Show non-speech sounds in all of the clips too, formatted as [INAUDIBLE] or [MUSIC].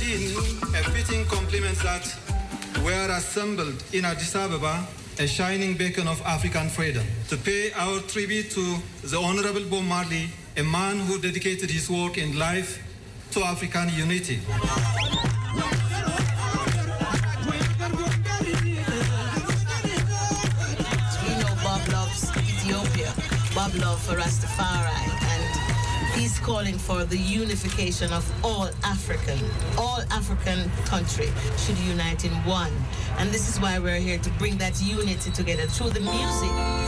A fitting compliment that. We are assembled in Addis Ababa, a shining beacon of African freedom, to pay our tribute to the Honorable Bob Marley, a man who dedicated his work and life to African unity. We know Bob loves Ethiopia, Bob loves Rastafari, calling for the unification of all African, all African country should unite in one. And this is why we're here to bring that unity together through the music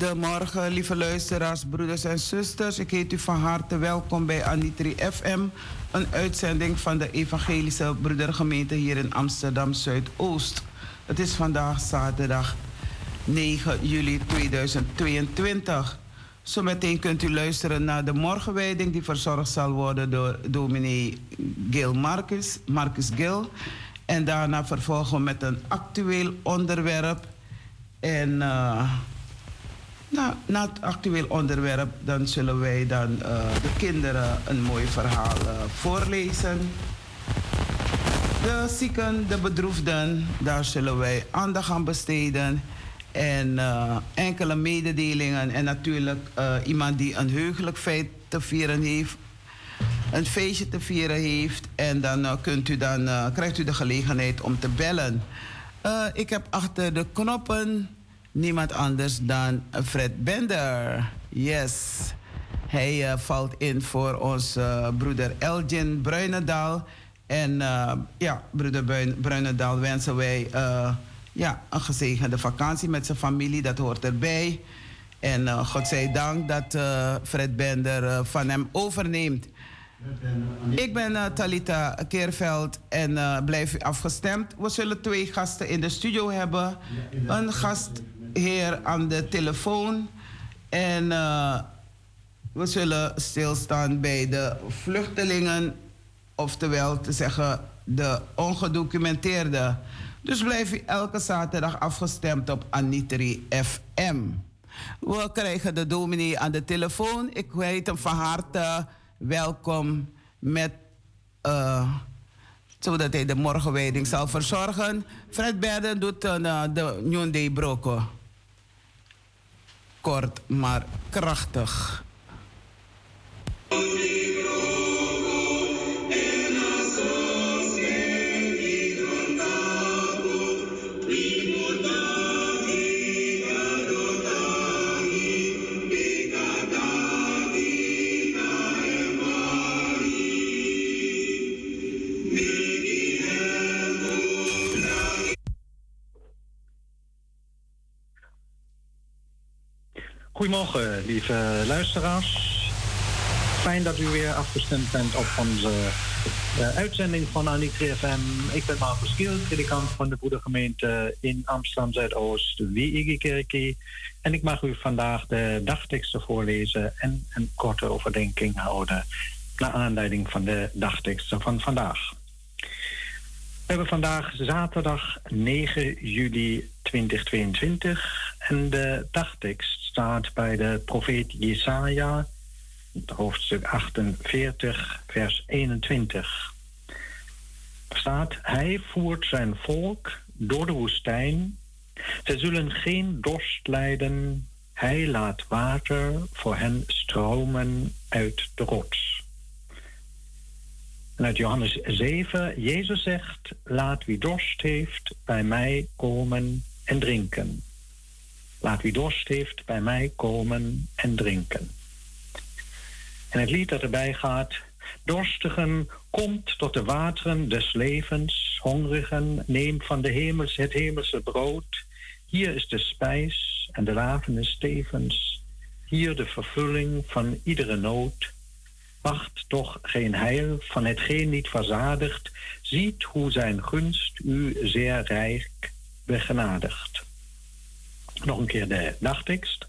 Goedemorgen, lieve luisteraars, broeders en zusters. Ik heet u van harte welkom bij Anitri FM, een uitzending van de Evangelische Broedergemeente hier in Amsterdam Zuidoost. Het is vandaag zaterdag 9 juli 2022. Zometeen kunt u luisteren naar de morgenwijding die verzorgd zal worden door dominee Gil Marcus, Marcus Gil. En daarna vervolgen we met een actueel onderwerp. En eh, nou, na het actueel onderwerp dan zullen wij dan eh, de kinderen een mooi verhaal eh, voorlezen. De zieken, de bedroefden, daar zullen wij aandacht aan besteden. En eh, enkele mededelingen. En natuurlijk iemand die een heugelijk feit te vieren heeft. Een feestje te vieren heeft. En dan, kunt u dan krijgt u de gelegenheid om te bellen. Ik heb achter de knoppen niemand anders dan Fred Bender. Yes. Hij valt in voor onze broeder Elgin Bruinendaal. En ja, broeder Bruinendaal wensen wij ja, een gezegende vakantie met zijn familie. Dat hoort erbij. En uh, God zij dank dat uh, Fred Bender uh, van hem overneemt. Ik ben Talita Keerveld en blijf afgestemd. We zullen twee gasten in de studio hebben. Een gastheer aan de telefoon. En we zullen stilstaan bij de vluchtelingen. Oftewel te zeggen de ongedocumenteerde. Dus blijf u elke zaterdag afgestemd op Anitri FM. We krijgen de dominee aan de telefoon. Ik heet hem van harte welkom met... Uh, zodat hij de morgenwijding zal verzorgen. Fred Berden doet uh, de New Broko. Kort, maar krachtig. Goedemorgen, lieve luisteraars. Fijn dat u weer afgestemd bent op onze uh, uitzending van Anitri FM. Ik ben Marcus Kiel, predikant van de Broedergemeente in Amsterdam Zuidoost, Wiegekerkie. En ik mag u vandaag de dagteksten voorlezen en een korte overdenking houden. Naar aanleiding van de dagteksten van vandaag. We hebben vandaag zaterdag 9 juli 2022 en de dagtekst staat bij de profeet Jesaja, hoofdstuk 48, vers 21. Er staat, hij voert zijn volk door de woestijn. Ze zullen geen dorst lijden. Hij laat water voor hen stromen uit de rots. En uit Johannes 7, Jezus zegt, laat wie dorst heeft bij mij komen en drinken. Laat wie dorst heeft bij mij komen en drinken. En het lied dat erbij gaat. Dorstigen, komt tot de wateren des levens. Hongerigen, neem van de hemels het hemelse brood. Hier is de spijs en de lavende stevens. Hier de vervulling van iedere nood. Wacht toch geen heil van hetgeen niet verzadigt. Ziet hoe zijn gunst u zeer rijk begenadigt. Nog een keer de dagtekst.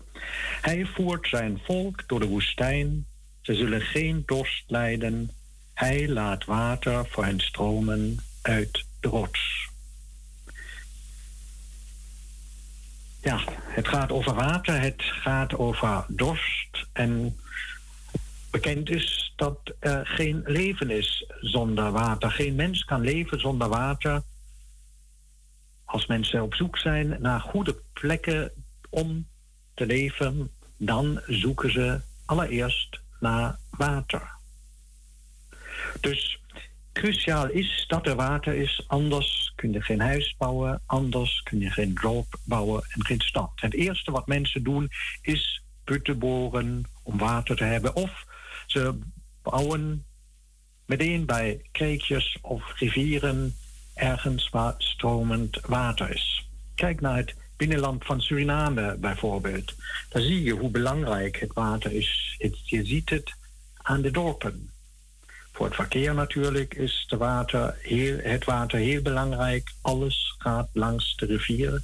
Hij voert zijn volk door de woestijn. Ze zullen geen dorst lijden. Hij laat water voor hen stromen uit de rots. Ja, het gaat over water, het gaat over dorst. En bekend is dat er geen leven is zonder water. Geen mens kan leven zonder water. Als mensen op zoek zijn naar goede plekken om te leven, dan zoeken ze allereerst naar water. Dus cruciaal is dat er water is, anders kun je geen huis bouwen, anders kun je geen dorp bouwen en geen stad. Het eerste wat mensen doen is putten boren om water te hebben of ze bouwen meteen bij kreekjes of rivieren ergens waar stromend water is. Kijk naar het binnenland van Suriname bijvoorbeeld. Daar zie je hoe belangrijk het water is. je ziet het aan de dorpen. Voor het verkeer natuurlijk is water het water heel belangrijk. Alles gaat langs de rivier.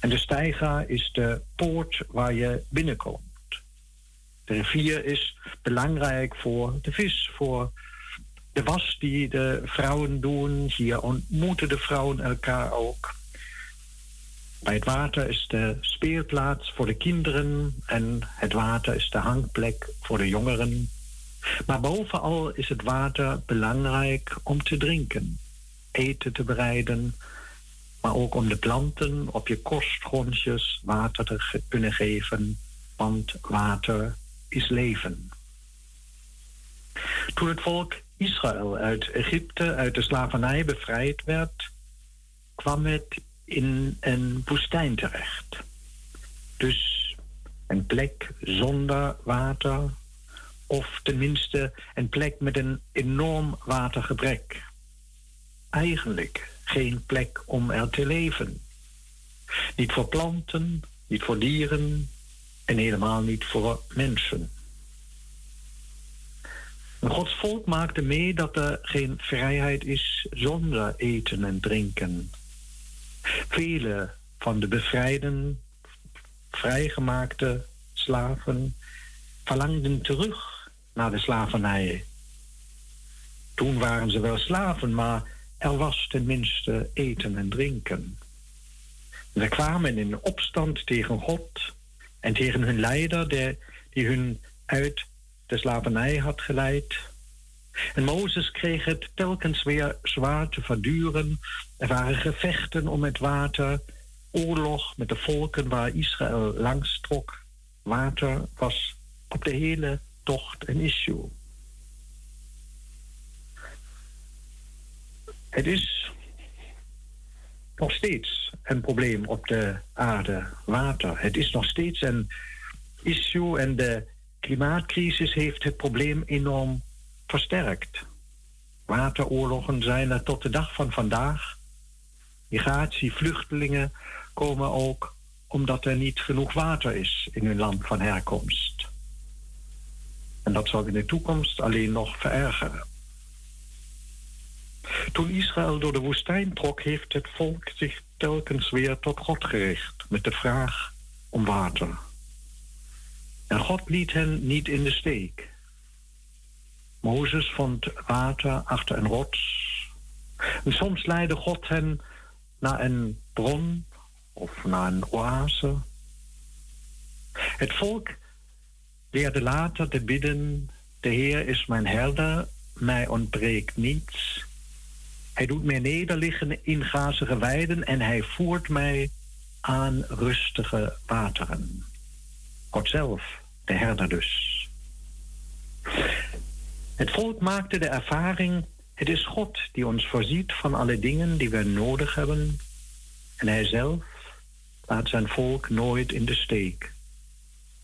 En de steiger is de poort waar je binnenkomt. De rivier is belangrijk voor de vis, voor de was die de vrouwen doen. Hier ontmoeten de vrouwen elkaar ook. Bij het water is de speelplaats voor de kinderen en het water is de hangplek voor de jongeren. Maar bovenal is het water belangrijk om te drinken, eten te bereiden, maar ook om de planten op je kostgrondjes water te kunnen geven, want water is leven. Toen het volk Israël uit Egypte, uit de slavernij bevrijd werd, kwam het in een woestijn terecht. Dus een plek zonder water, of tenminste een plek met een enorm watergebrek. Eigenlijk geen plek om er te leven. Niet voor planten, niet voor dieren en helemaal niet voor mensen. Gods volk maakte mee dat er geen vrijheid is zonder eten en drinken. Vele van de bevrijden, vrijgemaakte slaven verlangden terug naar de slavernij. Toen waren ze wel slaven, maar er was tenminste eten en drinken. Ze kwamen in opstand tegen God en tegen hun leider, die hun uit de slavernij had geleid. En Mozes kreeg het telkens weer zwaar te verduren. Er waren gevechten om het water, oorlog met de volken waar Israël langs trok. Water was op de hele tocht een issue. Het is nog steeds een probleem op de aarde, water. Het is nog steeds een issue en de klimaatcrisis heeft het probleem enorm versterkt. Wateroorlogen zijn er tot de dag van vandaag. Migratie, vluchtelingen komen ook omdat er niet genoeg water is in hun land van herkomst. En dat zal in de toekomst alleen nog verergeren. Toen Israël door de woestijn trok, heeft het volk zich telkens weer tot God gericht met de vraag om water. En God liet hen niet in de steek. Mozes vond water achter een rots. En soms leidde God hen naar een bron of naar een oase. Het volk leerde later te bidden: De Heer is mijn herder, mij ontbreekt niets. Hij doet mij nederliggen in grazige weiden en hij voert mij aan rustige wateren. God zelf, de herder dus. Het volk maakte de ervaring, het is God die ons voorziet van alle dingen die we nodig hebben. En hij zelf laat zijn volk nooit in de steek.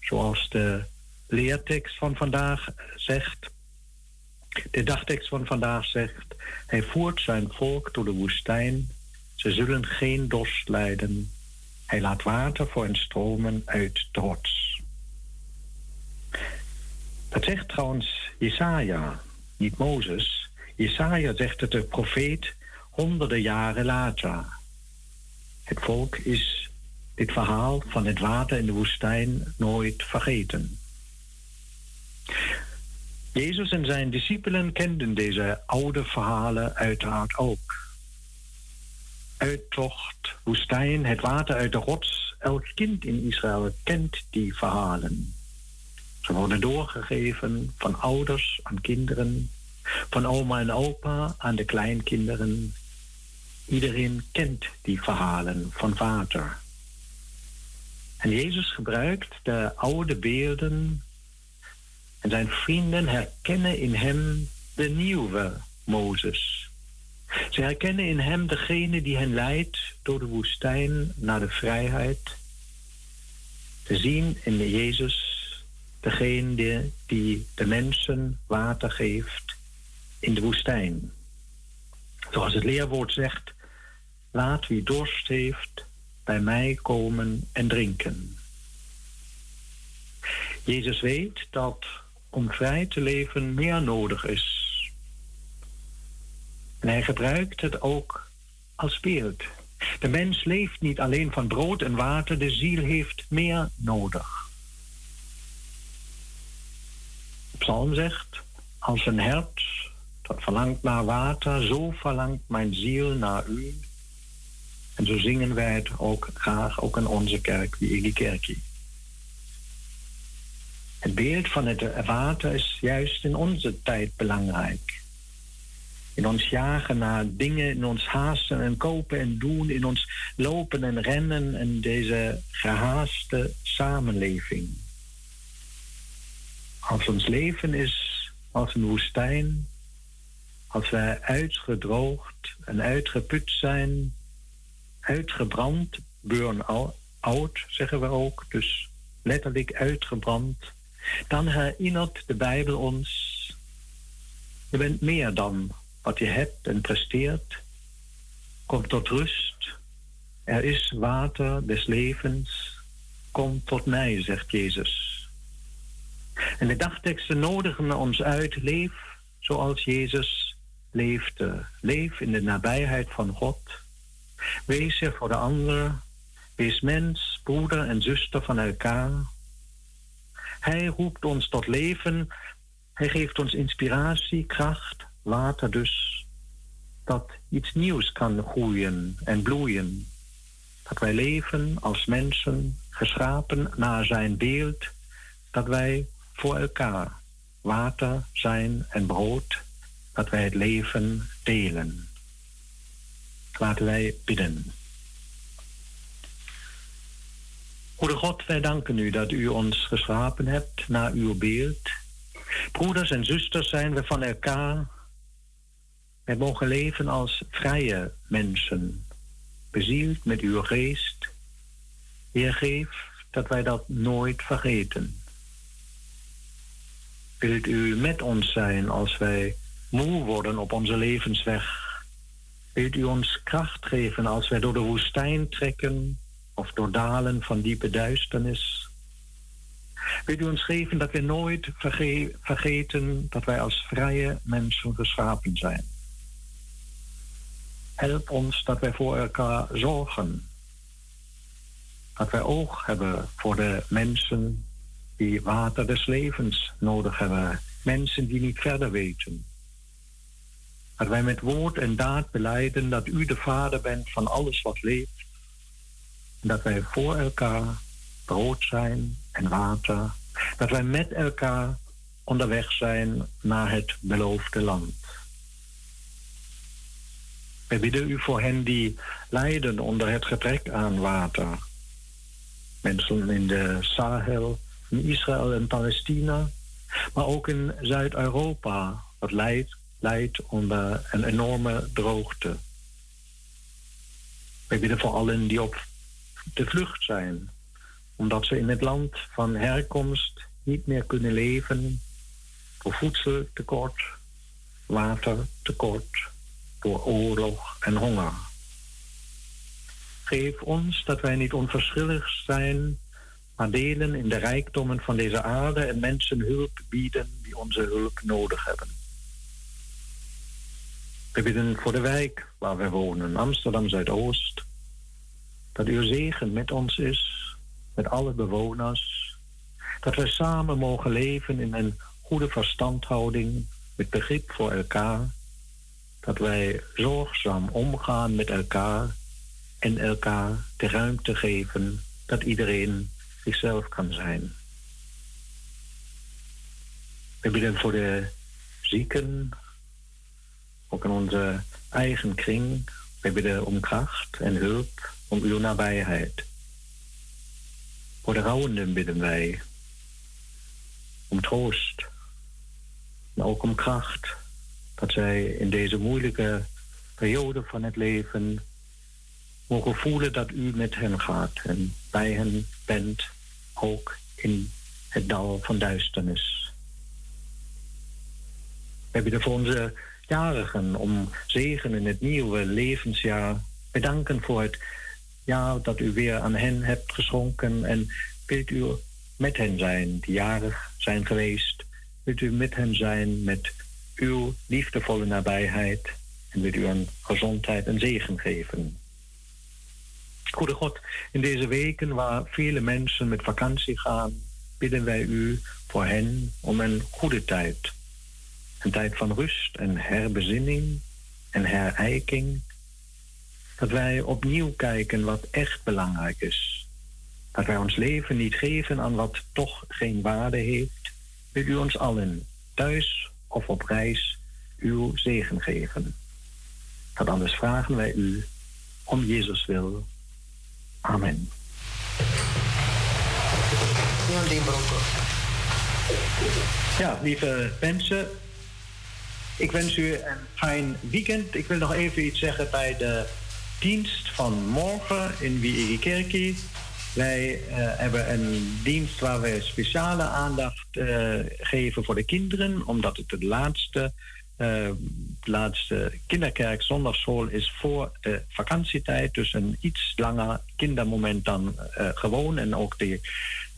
Zoals de leertekst van vandaag zegt, de dagtekst van vandaag zegt, hij voert zijn volk door de woestijn, ze zullen geen dorst lijden. Hij laat water voor hen stromen uit trots. Dat zegt trouwens Jesaja, niet Mozes. Jesaja zegt het de profeet honderden jaren later. Het volk is dit verhaal van het water in de woestijn nooit vergeten. Jezus en zijn discipelen kenden deze oude verhalen uiteraard ook. Uittocht, woestijn, het water uit de rots. Elk kind in Israël kent die verhalen. Ze worden doorgegeven van ouders aan kinderen, van oma en opa aan de kleinkinderen. Iedereen kent die verhalen van water. En Jezus gebruikt de oude beelden en zijn vrienden herkennen in hem de nieuwe Mozes. Ze herkennen in hem degene die hen leidt door de woestijn naar de vrijheid. Ze zien in Jezus degene die de mensen water geeft in de woestijn. Zoals het leerwoord zegt, laat wie dorst heeft bij mij komen en drinken. Jezus weet dat om vrij te leven meer nodig is. En hij gebruikt het ook als beeld. De mens leeft niet alleen van brood en water, de ziel heeft meer nodig. Psalm zegt, als een hert dat verlangt naar water, zo verlangt mijn ziel naar u. En zo zingen wij het ook graag, ook in onze kerk, wie Igi Kerkie. Het beeld van het water is juist in onze tijd belangrijk. In ons jagen naar dingen, in ons haasten en kopen en doen, in ons lopen en rennen in deze gehaaste samenleving. Als ons leven is als een woestijn, als wij uitgedroogd en uitgeput zijn, uitgebrand, burn-out zeggen we ook, dus letterlijk uitgebrand, dan herinnert de Bijbel ons, je bent meer dan wat je hebt en presteert. Kom tot rust. Er is water des levens. Kom tot mij, zegt Jezus. En de dagteksten nodigen ons uit, leef zoals Jezus leefde. Leef in de nabijheid van God. Wees er voor de ander. Wees mens, broeder en zuster van elkaar. Hij roept ons tot leven. Hij geeft ons inspiratie, kracht, water dus. Dat iets nieuws kan groeien en bloeien. Dat wij leven als mensen, geschapen naar zijn beeld. Dat wij voor elkaar water zijn en brood. Dat wij het leven delen. Laten wij bidden. Goede God, wij danken u dat u ons geschapen hebt naar uw beeld. Broeders en zusters zijn we van elkaar. Wij mogen leven als vrije mensen, bezield met uw geest. Heer, geef dat wij dat nooit vergeten. Wilt u met ons zijn als wij moe worden op onze levensweg? Wilt u ons kracht geven als wij door de woestijn trekken of door dalen van diepe duisternis? Wilt u ons geven dat we nooit vergeten dat wij als vrije mensen geschapen zijn? Help ons dat wij voor elkaar zorgen. Dat wij oog hebben voor de mensen die water des levens nodig hebben. Mensen die niet verder weten. Dat wij met woord en daad beleiden dat u de vader bent van alles wat leeft. En dat wij voor elkaar brood zijn en water. Dat wij met elkaar onderweg zijn naar het beloofde land. Wij bidden u voor hen die lijden onder het gebrek aan water. Mensen in de Sahel, in Israël en Palestina, maar ook in Zuid-Europa, wat leidt, leidt onder een enorme droogte. Wij bidden voor allen die op de vlucht zijn, omdat ze in het land van herkomst niet meer kunnen leven door voedseltekort, watertekort, door oorlog en honger. Geef ons dat wij niet onverschillig zijn maar delen in de rijkdommen van deze aarde en mensen hulp bieden die onze hulp nodig hebben. We bidden voor de wijk waar we wonen, Amsterdam Zuidoost, dat uw zegen met ons is, met alle bewoners, dat we samen mogen leven in een goede verstandhouding, met begrip voor elkaar, dat wij zorgzaam omgaan met elkaar en elkaar de ruimte geven dat iedereen zichzelf kan zijn. We bidden voor de zieken, ook in onze eigen kring. We bidden om kracht en hulp, om uw nabijheid. Voor de rouwenden bidden wij om troost, maar ook om kracht, dat zij in deze moeilijke periode van het leven mogen voelen dat u met hen gaat en bij hen bent, ook in het dal van duisternis. We bidden voor onze jarigen om zegen in het nieuwe levensjaar. Bedanken voor het jaar dat u weer aan hen hebt geschonken en wilt u met hen zijn die jarig zijn geweest. Wilt u met hen zijn met uw liefdevolle nabijheid en wilt u een gezondheid en zegen geven. Goede God, in deze weken waar vele mensen met vakantie gaan, bidden wij u voor hen om een goede tijd. Een tijd van rust en herbezinning en herijking. Dat wij opnieuw kijken wat echt belangrijk is. Dat wij ons leven niet geven aan wat toch geen waarde heeft. Wil u ons allen, thuis of op reis, uw zegen geven. Dat anders vragen wij u om Jezus wil. Amen. Ja, lieve mensen, ik wens u een fijn weekend. Ik wil nog even iets zeggen bij de dienst van morgen in Wiegekerkie. Wij hebben een dienst waar we speciale aandacht geven voor de kinderen, omdat het de laatste de laatste kinderkerk zondagschool is voor de vakantietijd. Dus een iets langer kindermoment dan gewoon. En ook de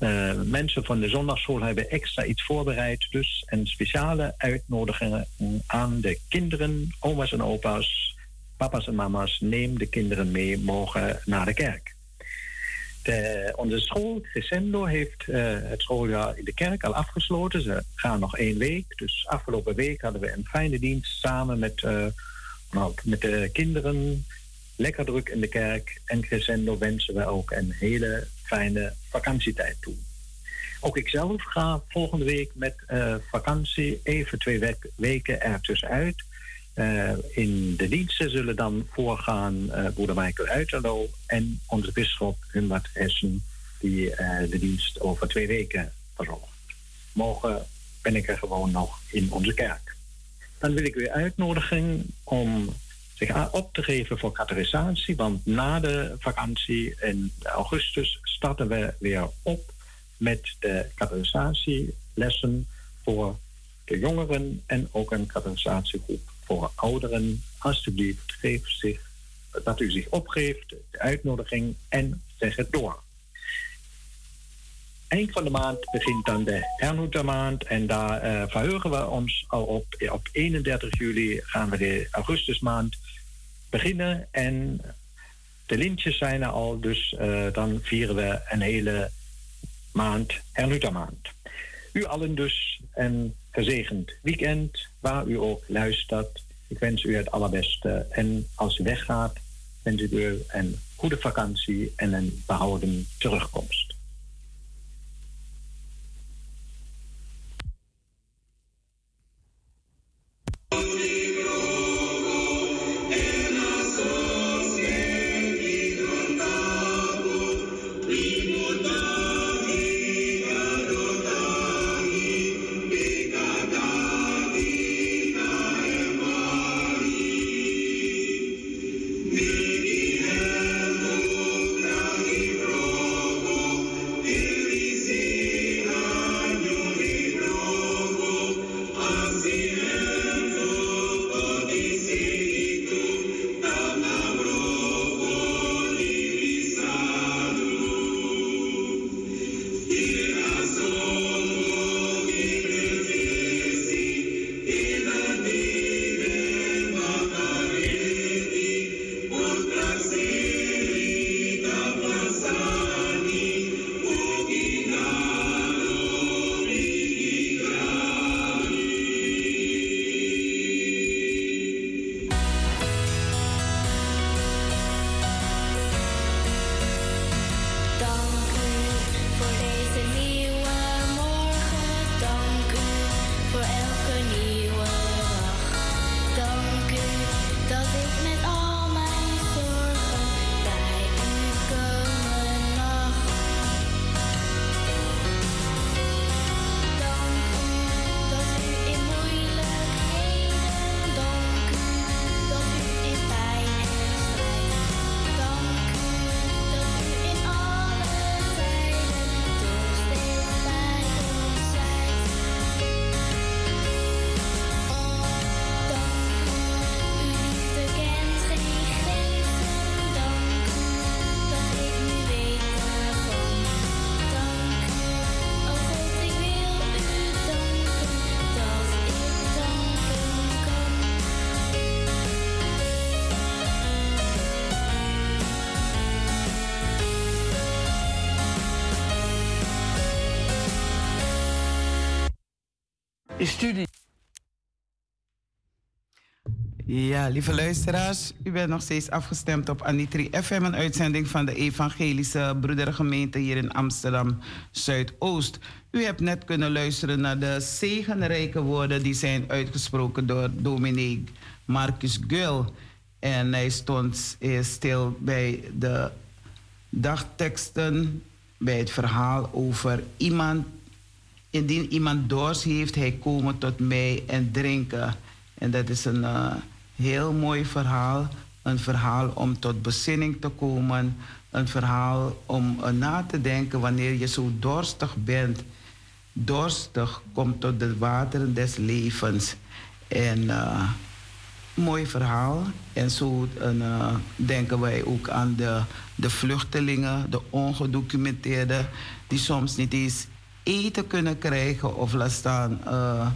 uh, mensen van de zondagschool hebben extra iets voorbereid. Dus een speciale uitnodiging aan de kinderen, oma's en opa's, papa's en mama's. Neem de kinderen mee morgen naar de kerk. De, onze school, Crescendo, heeft uh, het schooljaar in de kerk al afgesloten. Ze gaan nog één week. Dus afgelopen week hadden we een fijne dienst samen met, uh, nou, met de kinderen. Lekker druk in de kerk. En Crescendo wensen we ook een hele fijne vakantietijd toe. Ook ikzelf ga volgende week met vakantie even twee weken weken ertussenuit. Uh, in de diensten zullen dan voorgaan uh, broeder Uiterlo en onze bisschop Humbert Essen, die de dienst over twee weken verzorgt. Morgen ben ik er gewoon nog in onze kerk. Dan wil ik u uitnodigen om zich op te geven voor categorisatie. Want na de vakantie in augustus starten we weer op met de categorisatielessen voor de jongeren en ook een categorisatiegroep voor ouderen. Alsjeblieft, geef zich, dat u zich opgeeft, de uitnodiging en zeg het door. Eind van de maand begint dan de maand en daar uh, verheugen we ons al op. Op 31 juli gaan we de augustusmaand beginnen. En de lintjes zijn er al, dus uh, dan vieren we een hele maand maand. U allen dus een gezegend weekend, waar u ook luistert. Ik wens u het allerbeste. En als u weggaat, wens ik u een goede vakantie en een behouden terugkomst. Studie. Ja, lieve luisteraars, u bent nog steeds afgestemd op Anitri FM, een uitzending van de Evangelische Broedergemeente hier in Amsterdam Zuidoost. U hebt net kunnen luisteren naar de zegenrijke woorden die zijn uitgesproken door dominee Marcus Gul. En hij stond stil bij de dagteksten, bij het verhaal over iemand Indien iemand dorst heeft, hij komen tot mij en drinken. En dat is een uh, heel mooi verhaal Een verhaal om tot bezinning te komen. Een verhaal om uh, na te denken wanneer je zo dorstig bent. Dorstig komt tot de wateren des levens. En uh, mooi verhaal. En zo denken wij ook aan de, de vluchtelingen, de ongedocumenteerden, die soms niet eens eten kunnen krijgen of laat staan uh,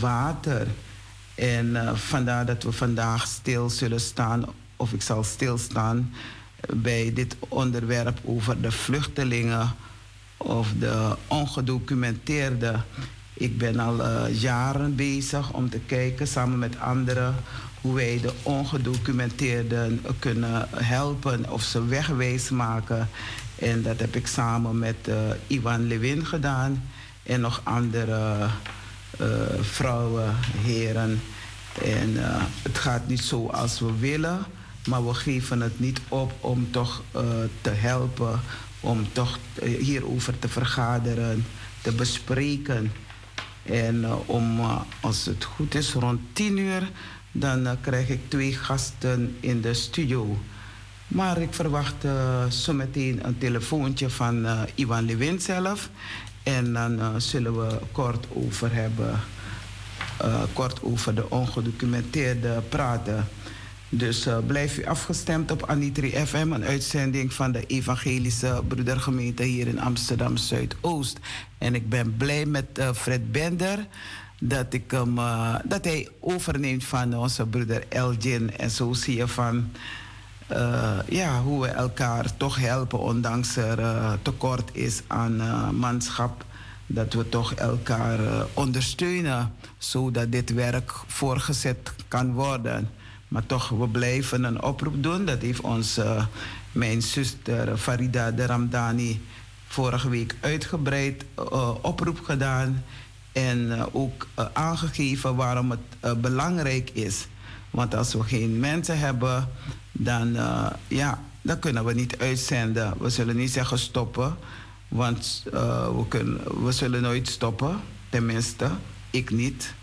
water. En uh, vandaar dat we vandaag stil zullen staan, of ik zal stilstaan bij dit onderwerp over de vluchtelingen of de ongedocumenteerden. Ik ben al uh, jaren bezig om te kijken samen met anderen hoe wij de ongedocumenteerden kunnen helpen of ze wegwijs maken. En dat heb ik samen met Ivan Lewin gedaan en nog andere uh, vrouwen, heren. En uh, het gaat niet zo als we willen, maar we geven het niet op om toch te helpen, om toch hierover te vergaderen, te bespreken. En om, als het goed is, rond tien uur dan krijg ik twee gasten in de studio. Maar ik verwacht uh, zometeen een telefoontje van uh, Ivan Lewin zelf. En dan zullen we kort over hebben, kort over de ongedocumenteerde praten. Dus blijf u afgestemd op Anitri FM, een uitzending van de Evangelische Broedergemeente hier in Amsterdam Zuidoost. En ik ben blij met Fred Bender dat, ik hem, dat hij overneemt van onze broeder Elgin. En zo zie je van uh, ja, hoe we elkaar toch helpen, ondanks er uh, tekort is aan manschap. Dat we toch elkaar ondersteunen, zodat dit werk voorgezet kan worden. Maar toch, we blijven een oproep doen. Dat heeft onze, mijn zuster Farida de Ramdani vorige week uitgebreid oproep gedaan. En uh, ook uh, aangegeven waarom het uh, belangrijk is. Want als we geen mensen hebben, dan, ja, dan kunnen we niet uitzenden. We zullen niet zeggen stoppen, want we, kunnen, we zullen nooit stoppen. Tenminste, ik niet.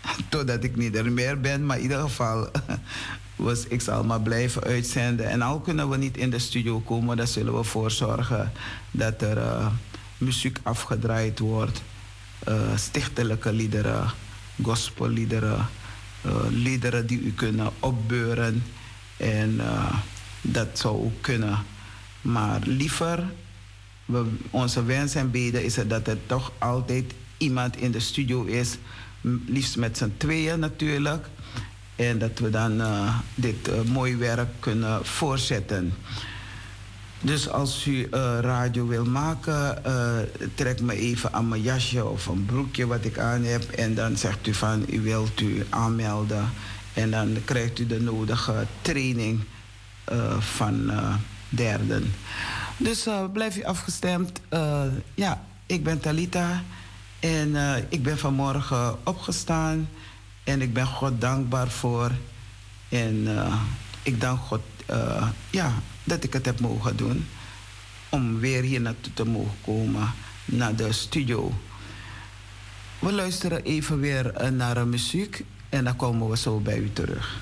[LAUGHS] Totdat ik niet er meer ben, maar in ieder geval, [LAUGHS] was, ik zal maar blijven uitzenden. En al kunnen we niet in de studio komen, dan zullen we ervoor zorgen dat er muziek afgedraaid wordt stichtelijke liederen, gospelliederen, liederen die u kunnen opbeuren. En uh, dat zou ook kunnen. Maar liever, onze wens en beden is dat er toch altijd iemand in de studio is. Liefst met z'n tweeën natuurlijk. En dat we dan dit mooie werk kunnen voortzetten. Dus als u uh, radio wil maken, uh, trek me even aan mijn jasje of een broekje wat ik aan heb. En dan zegt u van u wilt u aanmelden. En dan krijgt u de nodige training uh, van derden. Dus blijf u afgestemd. ja, ik ben Talita. En ik ben vanmorgen opgestaan. En ik ben God dankbaar voor. En ik dank God ja, dat ik het heb mogen doen. Om weer hier naartoe te mogen komen, naar de studio. We luisteren even weer eh, naar muziek en dan komen we zo bij u terug.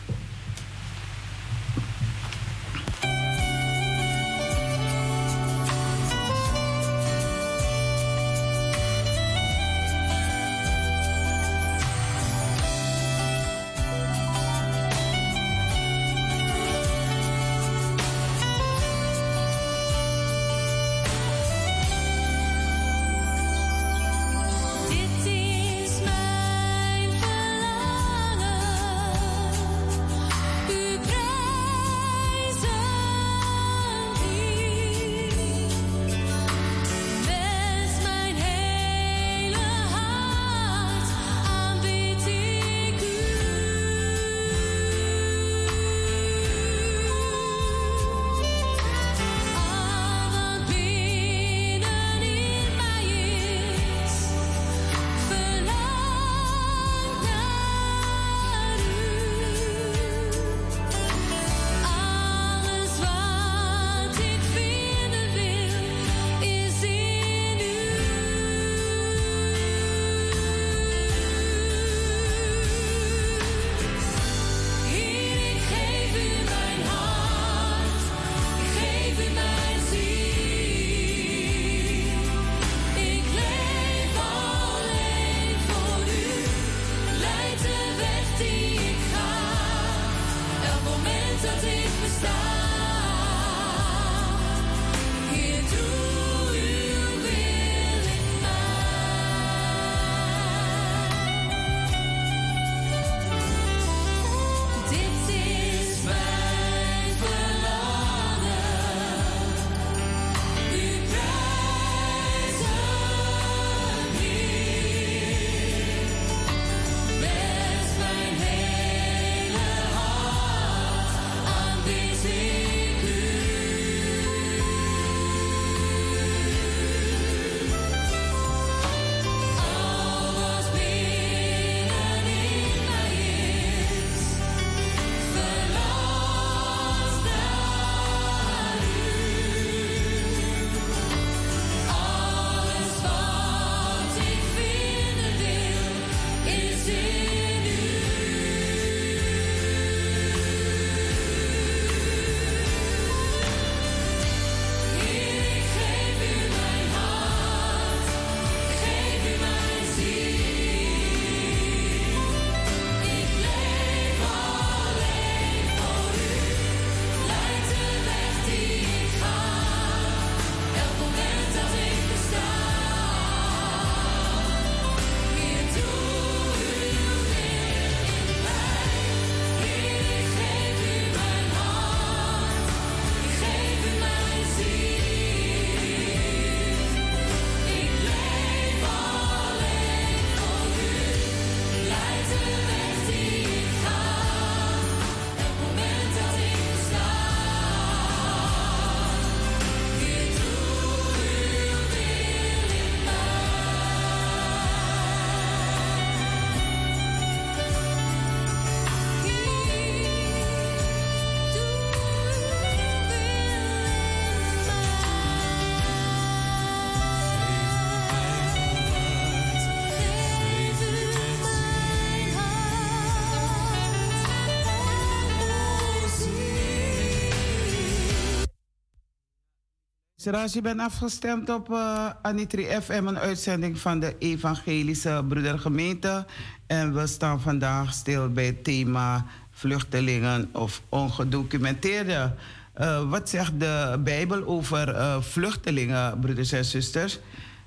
Zoals je bent afgestemd op uh, Anitri FM, een uitzending van de Evangelische Broedergemeente. En we staan vandaag stil bij het thema vluchtelingen of ongedocumenteerde. Uh, wat zegt de Bijbel over uh, vluchtelingen, broeders en zusters?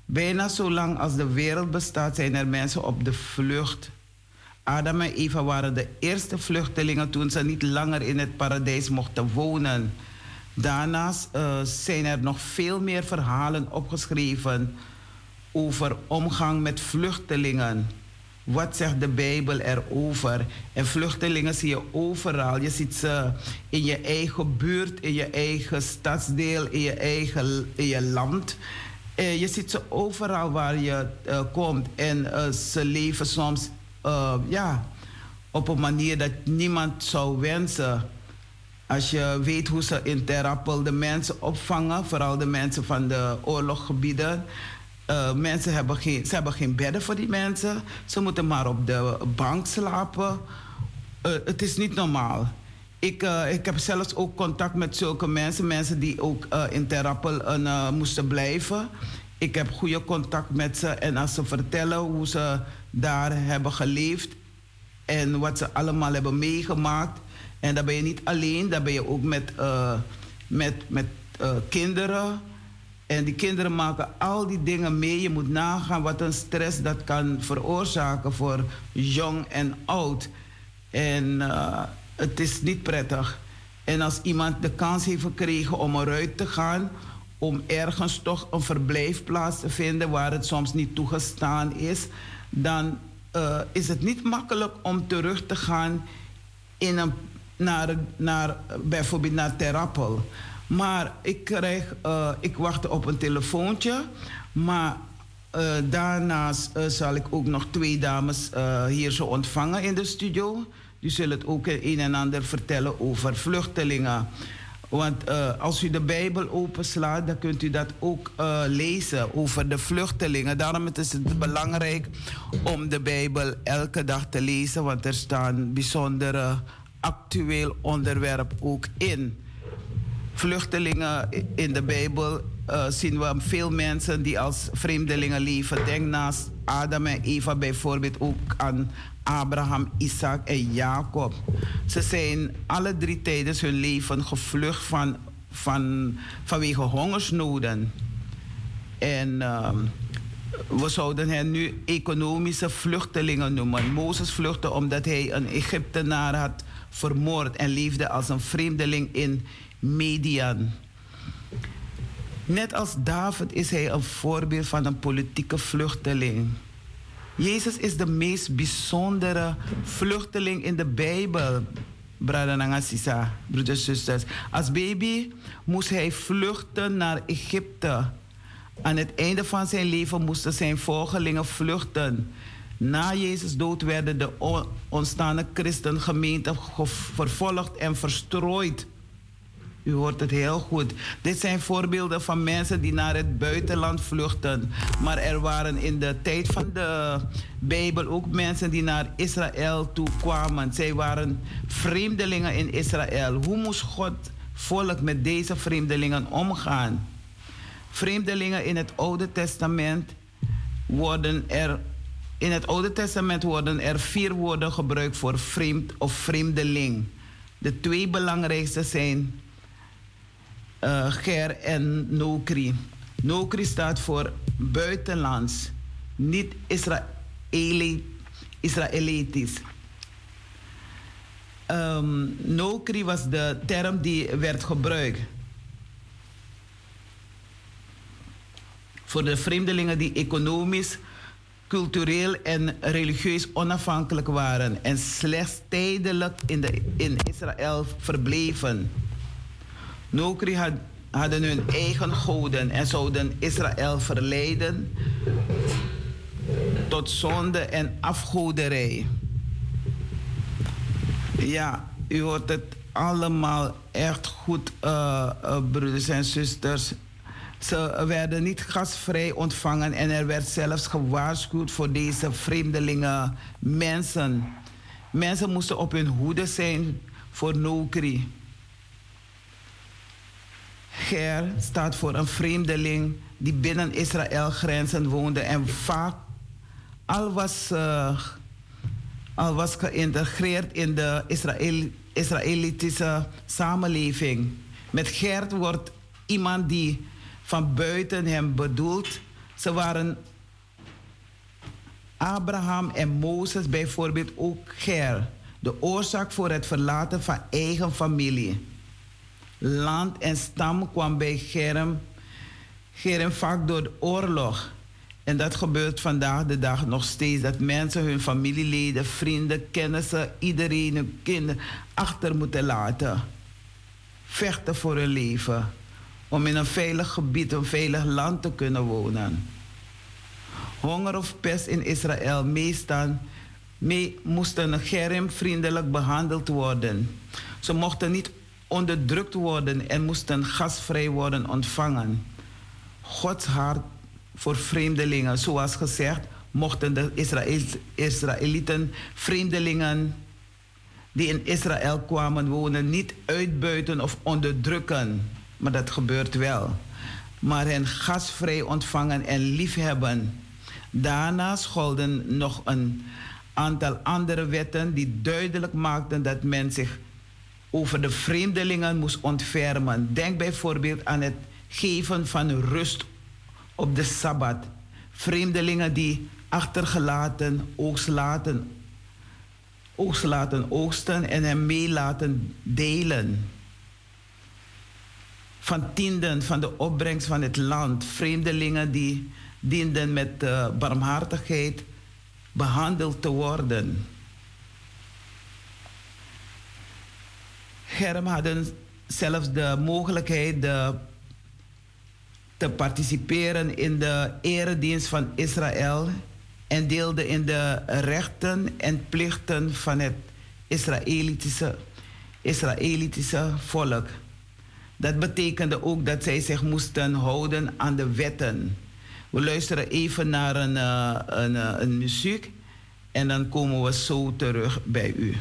Bijna zo lang als de wereld bestaat, zijn er mensen op de vlucht. Adam en Eva waren de eerste vluchtelingen toen ze niet langer in het paradijs mochten wonen. Daarnaast uh, zijn er nog veel meer verhalen opgeschreven over omgang met vluchtelingen. Wat zegt de Bijbel erover? En vluchtelingen zie je overal. Je ziet ze in je eigen buurt, in je eigen stadsdeel, in je eigen in je land. Uh, je ziet ze overal waar je uh, komt. En ze leven soms ja, op een manier dat niemand zou wensen. Als je weet hoe ze in Terrapel de mensen opvangen, vooral de mensen van de oorlogsgebieden. Uh, mensen hebben geen, ze hebben geen bedden voor die mensen. Ze moeten maar op de bank slapen. Uh, het is niet normaal. Ik, uh, ik heb zelfs ook contact met zulke mensen. Mensen die ook in Terrapel moesten blijven. Ik heb goede contact met ze. En als ze vertellen hoe ze daar hebben geleefd... en wat ze allemaal hebben meegemaakt en dan ben je niet alleen, dan ben je ook met, uh, met, met uh, kinderen. En die kinderen maken al die dingen mee. Je moet nagaan wat een stress dat kan veroorzaken voor jong en oud. En uh, het is niet prettig. En als iemand de kans heeft gekregen om eruit te gaan, om ergens toch een verblijfplaats te vinden waar het soms niet toegestaan is, dan is het niet makkelijk om terug te gaan in een naar, naar bijvoorbeeld naar Terrappel. Maar ik krijg, uh, ik wacht op een telefoontje. Maar uh, daarnaast uh, zal ik ook nog twee dames hier zo ontvangen in de studio. Die zullen het ook een en ander vertellen over vluchtelingen. Want als u de Bijbel openslaat, dan kunt u dat ook lezen over de vluchtelingen. Daarom is het belangrijk om de Bijbel elke dag te lezen, want er staan bijzondere actueel onderwerp ook in. Vluchtelingen in de Bijbel uh, zien we veel mensen die als vreemdelingen leven. Denk naast Adam en Eva bijvoorbeeld ook aan Abraham, Isaac en Jacob. Ze zijn alle drie tijdens hun leven gevlucht van, van, vanwege hongersnoden. En ehm, we zouden hen nu economische vluchtelingen noemen. Mozes vluchtte omdat hij een Egyptenaar had vermoord en leefde als een vreemdeling in Median. Net als David is hij een voorbeeld van een politieke vluchteling. Jezus is de meest bijzondere vluchteling in de Bijbel. Broeders zusters. Als baby moest hij vluchten naar Egypte. Aan het einde van zijn leven moesten zijn volgelingen vluchten. Na Jezus dood werden de ontstaande christengemeenten vervolgd en verstrooid. U hoort het heel goed. Dit zijn voorbeelden van mensen die naar het buitenland vluchten. Maar er waren in de tijd van de Bijbel ook mensen die naar Israël toe kwamen. Zij waren vreemdelingen in Israël. Hoe moest God volk met deze vreemdelingen omgaan? Vreemdelingen in het Oude Testament worden er. In het Oude Testament worden er vier woorden gebruikt voor vreemd of vreemdeling. De twee belangrijkste zijn uh, Ger en Nokri. Nokri staat voor buitenlands, niet Israëli, Israëlitisch. Um, Nokri was de term die werd gebruikt. Voor de vreemdelingen die economisch, cultureel en religieus onafhankelijk waren en slechts tijdelijk in, de, in Israël verbleven. Nokri had, hadden hun eigen goden en zouden Israël verleiden tot zonde en afgoderij. Ja, u hoort het allemaal echt goed, uh, uh, broeders en zusters. Ze werden niet gasvrij ontvangen en er werd zelfs gewaarschuwd voor deze vreemdelingen mensen. Mensen moesten op hun hoede zijn voor nokri. Ger staat voor een vreemdeling die binnen Israël grenzen woonde en vaak al was, uh, al was geïntegreerd in de Israël, Israëlitische samenleving. Met Gert wordt iemand die van buiten hem bedoelt. Ze waren Abraham en Mozes bijvoorbeeld ook Ger. De oorzaak voor het verlaten van eigen familie land en stam kwam bij Germ, Germ vaak door de oorlog. En dat gebeurt vandaag de dag nog steeds. Dat mensen hun familieleden, vrienden, kennissen, iedereen, hun kinderen achter moeten laten. Vechten voor hun leven. Om in een veilig gebied, een veilig land te kunnen wonen. Honger of pest in Israël meestal mee moesten Germ vriendelijk behandeld worden. Ze mochten niet onderdrukt worden en moesten gasvrij worden ontvangen. Gods hart voor vreemdelingen, zoals gezegd, mochten de Israël, Israëlieten vreemdelingen die in Israël kwamen wonen niet uitbuiten of onderdrukken. Maar dat gebeurt wel. Maar hen gasvrij ontvangen en liefhebben. Daarnaast golden nog een aantal andere wetten die duidelijk maakten dat men zich over de vreemdelingen moest ontfermen. Denk bijvoorbeeld aan het geven van rust op de Sabbat. Vreemdelingen die achtergelaten oogst laten, oogst laten oogsten en hem mee laten delen. Van tienden van de opbrengst van het land. Vreemdelingen die dienden met uh, barmhartigheid behandeld te worden. Germ hadden zelfs de mogelijkheid de, te participeren in de eredienst van Israël en deelden in de rechten en plichten van het Israëlitische, Israëlitische volk. Dat betekende ook dat zij zich moesten houden aan de wetten. We luisteren even naar een, uh, een, uh, een muziek en dan komen we zo terug bij u.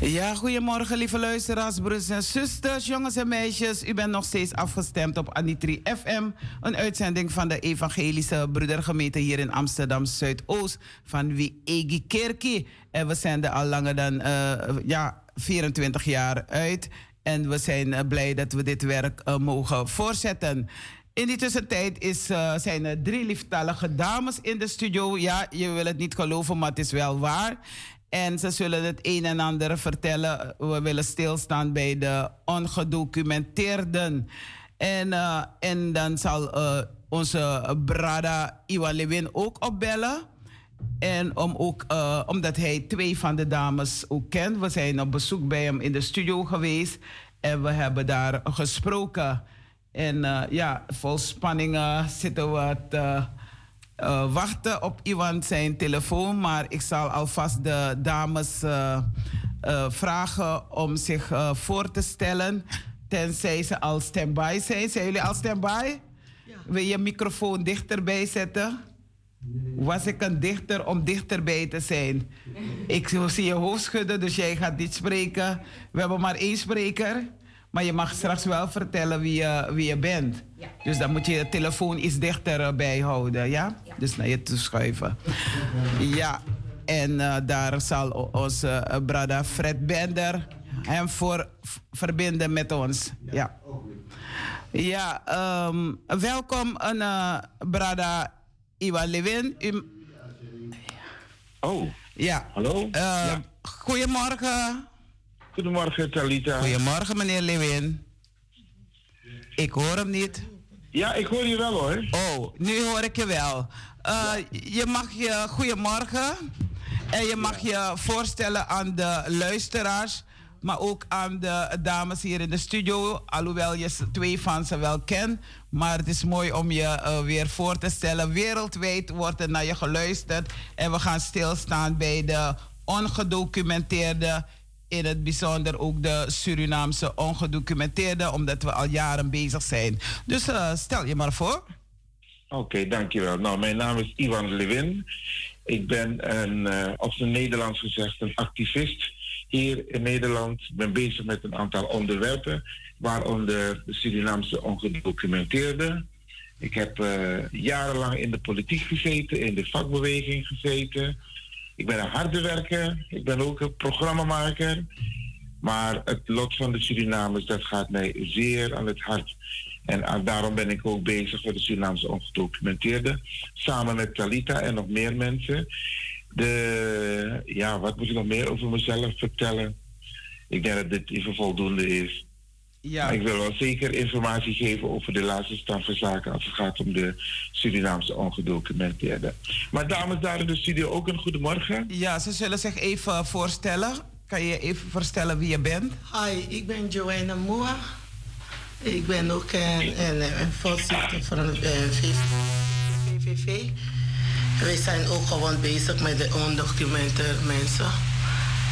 Ja, goedemorgen lieve luisteraars, broers en zusters, jongens en meisjes. U bent nog steeds afgestemd op Anitri FM, een uitzending van de Evangelische Broedergemeente hier in Amsterdam Zuidoost van Wie Egi Kerkie. En we zenden al langer dan uh, ja, 24 jaar uit. En we zijn uh, blij dat we dit werk uh, mogen voortzetten. In die tussentijd is, zijn er drie lieftallige dames in de studio. Ja, je wil het niet geloven, maar het is wel waar. En ze zullen het een en ander vertellen. We willen stilstaan bij de ongedocumenteerden. En, uh, en dan zal uh, onze brada Iwa Lewin ook opbellen. En om ook, uh, omdat hij twee van de dames ook kent. We zijn op bezoek bij hem in de studio geweest. En we hebben daar gesproken. En ja, vol spanning zitten we te uh, wachten op Iwan zijn telefoon, maar ik zal alvast de dames uh, uh, vragen om zich voor te stellen. Tenzij ze al standby zijn. Zijn jullie al standby? Ja. Wil je microfoon dichterbij zetten? Was ik een dichter om dichterbij te zijn? Ik zie je hoofd schudden, dus jij gaat niet spreken. We hebben maar één spreker. Maar je mag straks wel vertellen wie je, wie je bent. Ja. Dus dan moet je de telefoon iets dichterbij houden, ja? ja. Dus naar je toe schuiven. Ja, en uh, daar zal onze uh, brada Fred Bender hem voor verbinden met ons. Ja, ja um, welkom, uh, brada Iwan Lewin. U... Oh, ja. hallo? Ja. Goedemorgen. Goedemorgen, Talita. Goedemorgen, meneer Lewin. Ik hoor hem niet. Ja, ik hoor je wel hoor. Oh, nu hoor ik je wel. Uh, je mag je goedemorgen. En je mag je voorstellen aan de luisteraars. Maar ook aan de dames hier in de studio. Alhoewel je twee van ze wel kent. Maar het is mooi om je uh, weer voor te stellen. Wereldwijd wordt er naar je geluisterd. En we gaan stilstaan bij de ongedocumenteerde in het bijzonder ook de Surinaamse ongedocumenteerde, omdat we al jaren bezig zijn. Dus uh, stel je maar voor. Oké, dankjewel. Nou, mijn naam is Ivan Lewin. Ik ben een, uh, Nederlands gezegd, een activist hier in Nederland. Ik ben bezig met een aantal onderwerpen, waaronder de Surinaamse ongedocumenteerde. Ik heb uh, jarenlang in de politiek gezeten, in de vakbeweging gezeten. Ik ben een harde werker. Ik ben ook een programmamaker. Maar het lot van de Surinamers, dat gaat mij zeer aan het hart. En daarom ben ik ook bezig met de Surinaamse ongedocumenteerde. Samen met Talita en nog meer mensen. De, ja, wat moet ik nog meer over mezelf vertellen? Ik denk dat dit even voldoende is. Ja. ik wil wel zeker informatie geven over de laatste stand van zaken als het gaat om de Surinaamse ongedocumenteerden. Maar dames daar in de studio ook een goedemorgen. Ja, ze zullen zich even voorstellen. Kan je even voorstellen wie je bent? Hi, ik ben Joanna Moa. Ik ben ook een, een, een voorzitter van de VVV. Wij zijn ook gewoon bezig met de ondocumenteerde mensen.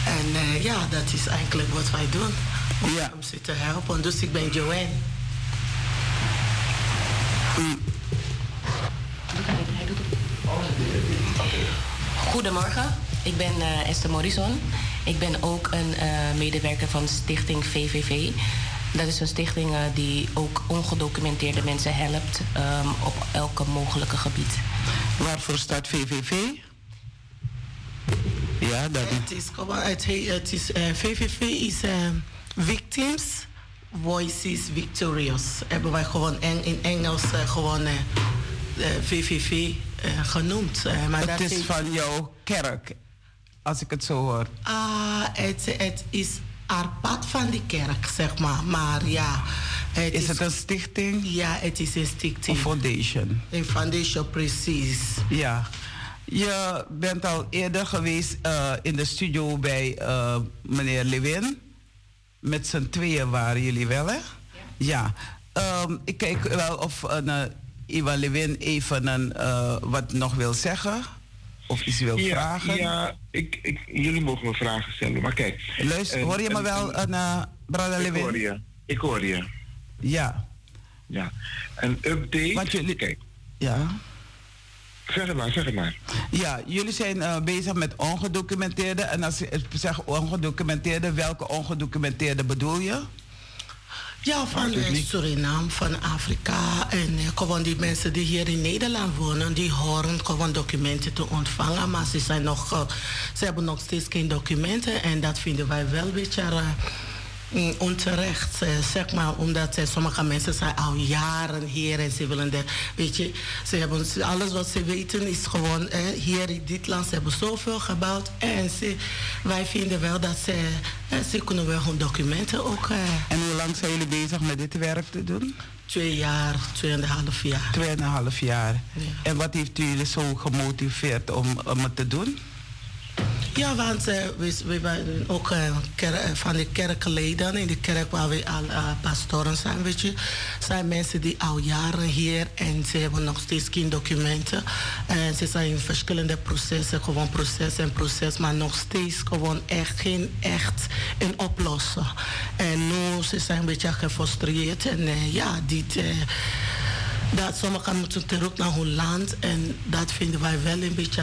En uh, ja, dat is eigenlijk wat wij doen ja. om ze te helpen. Dus ik ben Joanne. Goedemorgen, ik ben uh, Esther Morrison. Ik ben ook een uh, medewerker van Stichting VVV. Dat is een stichting uh, die ook ongedocumenteerde mensen helpt um, op elke mogelijke gebied. Waarvoor staat VVV? Ja, dat het is. Het, het is VVV is Victims, Voices Victorious. Hebben wij gewoon in Engels uh, gewoon VVV uh, genoemd. maar het dat is van jouw kerk, als ik het zo hoor. Ah, het, het is apart van die kerk, zeg maar. Maar ja, is, het een stichting? Ja, het is een stichting. Een foundation? Een foundation, precies. Ja. Je bent al eerder geweest uh, in de studio bij uh, meneer Lewin. Met z'n tweeën waren jullie wel, hè? Ja. ja. Um, ik kijk wel of uh, Ivan Lewin even een, wat nog wil zeggen. Of iets wil ja, vragen. Ja, ik, ik, jullie mogen me vragen stellen. Maar kijk. Luister, hoor je me wel, een, uh, Brother ik Lewin? Ik hoor je. Ik hoor je. Ja. Ja. Een update. Want jullie... Kijk. Ja. Zeg het maar, zeg het maar. Ja, jullie zijn uh, bezig met ongedocumenteerde. En als je zegt ongedocumenteerde, welke ongedocumenteerde bedoel je? Ja, van uh, Suriname, van Afrika. En uh, gewoon die mensen die hier in Nederland wonen, die horen gewoon documenten te ontvangen. Maar ze, zijn nog, uh, ze hebben nog steeds geen documenten. En dat vinden wij wel een beetje Mm, onterecht, eh, zeg maar, omdat sommige mensen zijn al jaren hier en ze willen de, weet je, ze hebben alles wat ze weten is gewoon eh, hier in dit land, ze hebben zoveel gebouwd en ze, wij vinden wel dat ze, eh, ze kunnen wel hun documenten ook. En hoe lang zijn jullie bezig met dit werk te doen? Twee jaar, tweeënhalf jaar. Tweeënhalf jaar. Ja. En wat heeft jullie zo gemotiveerd om, om het te doen? Ja, want uh, we, we zijn ook uh, ker, van de kerkleden in de kerk waar we al pastoren zijn, weet je. Zijn mensen die al jaren hier en ze hebben nog steeds geen documenten. En ze zijn in verschillende processen, gewoon proces en proces, maar nog steeds gewoon echt geen echt een oplossen. En nu ze zijn een beetje gefrustreerd en ja, dit dat sommigen moeten terug naar hun land en dat vinden wij wel een beetje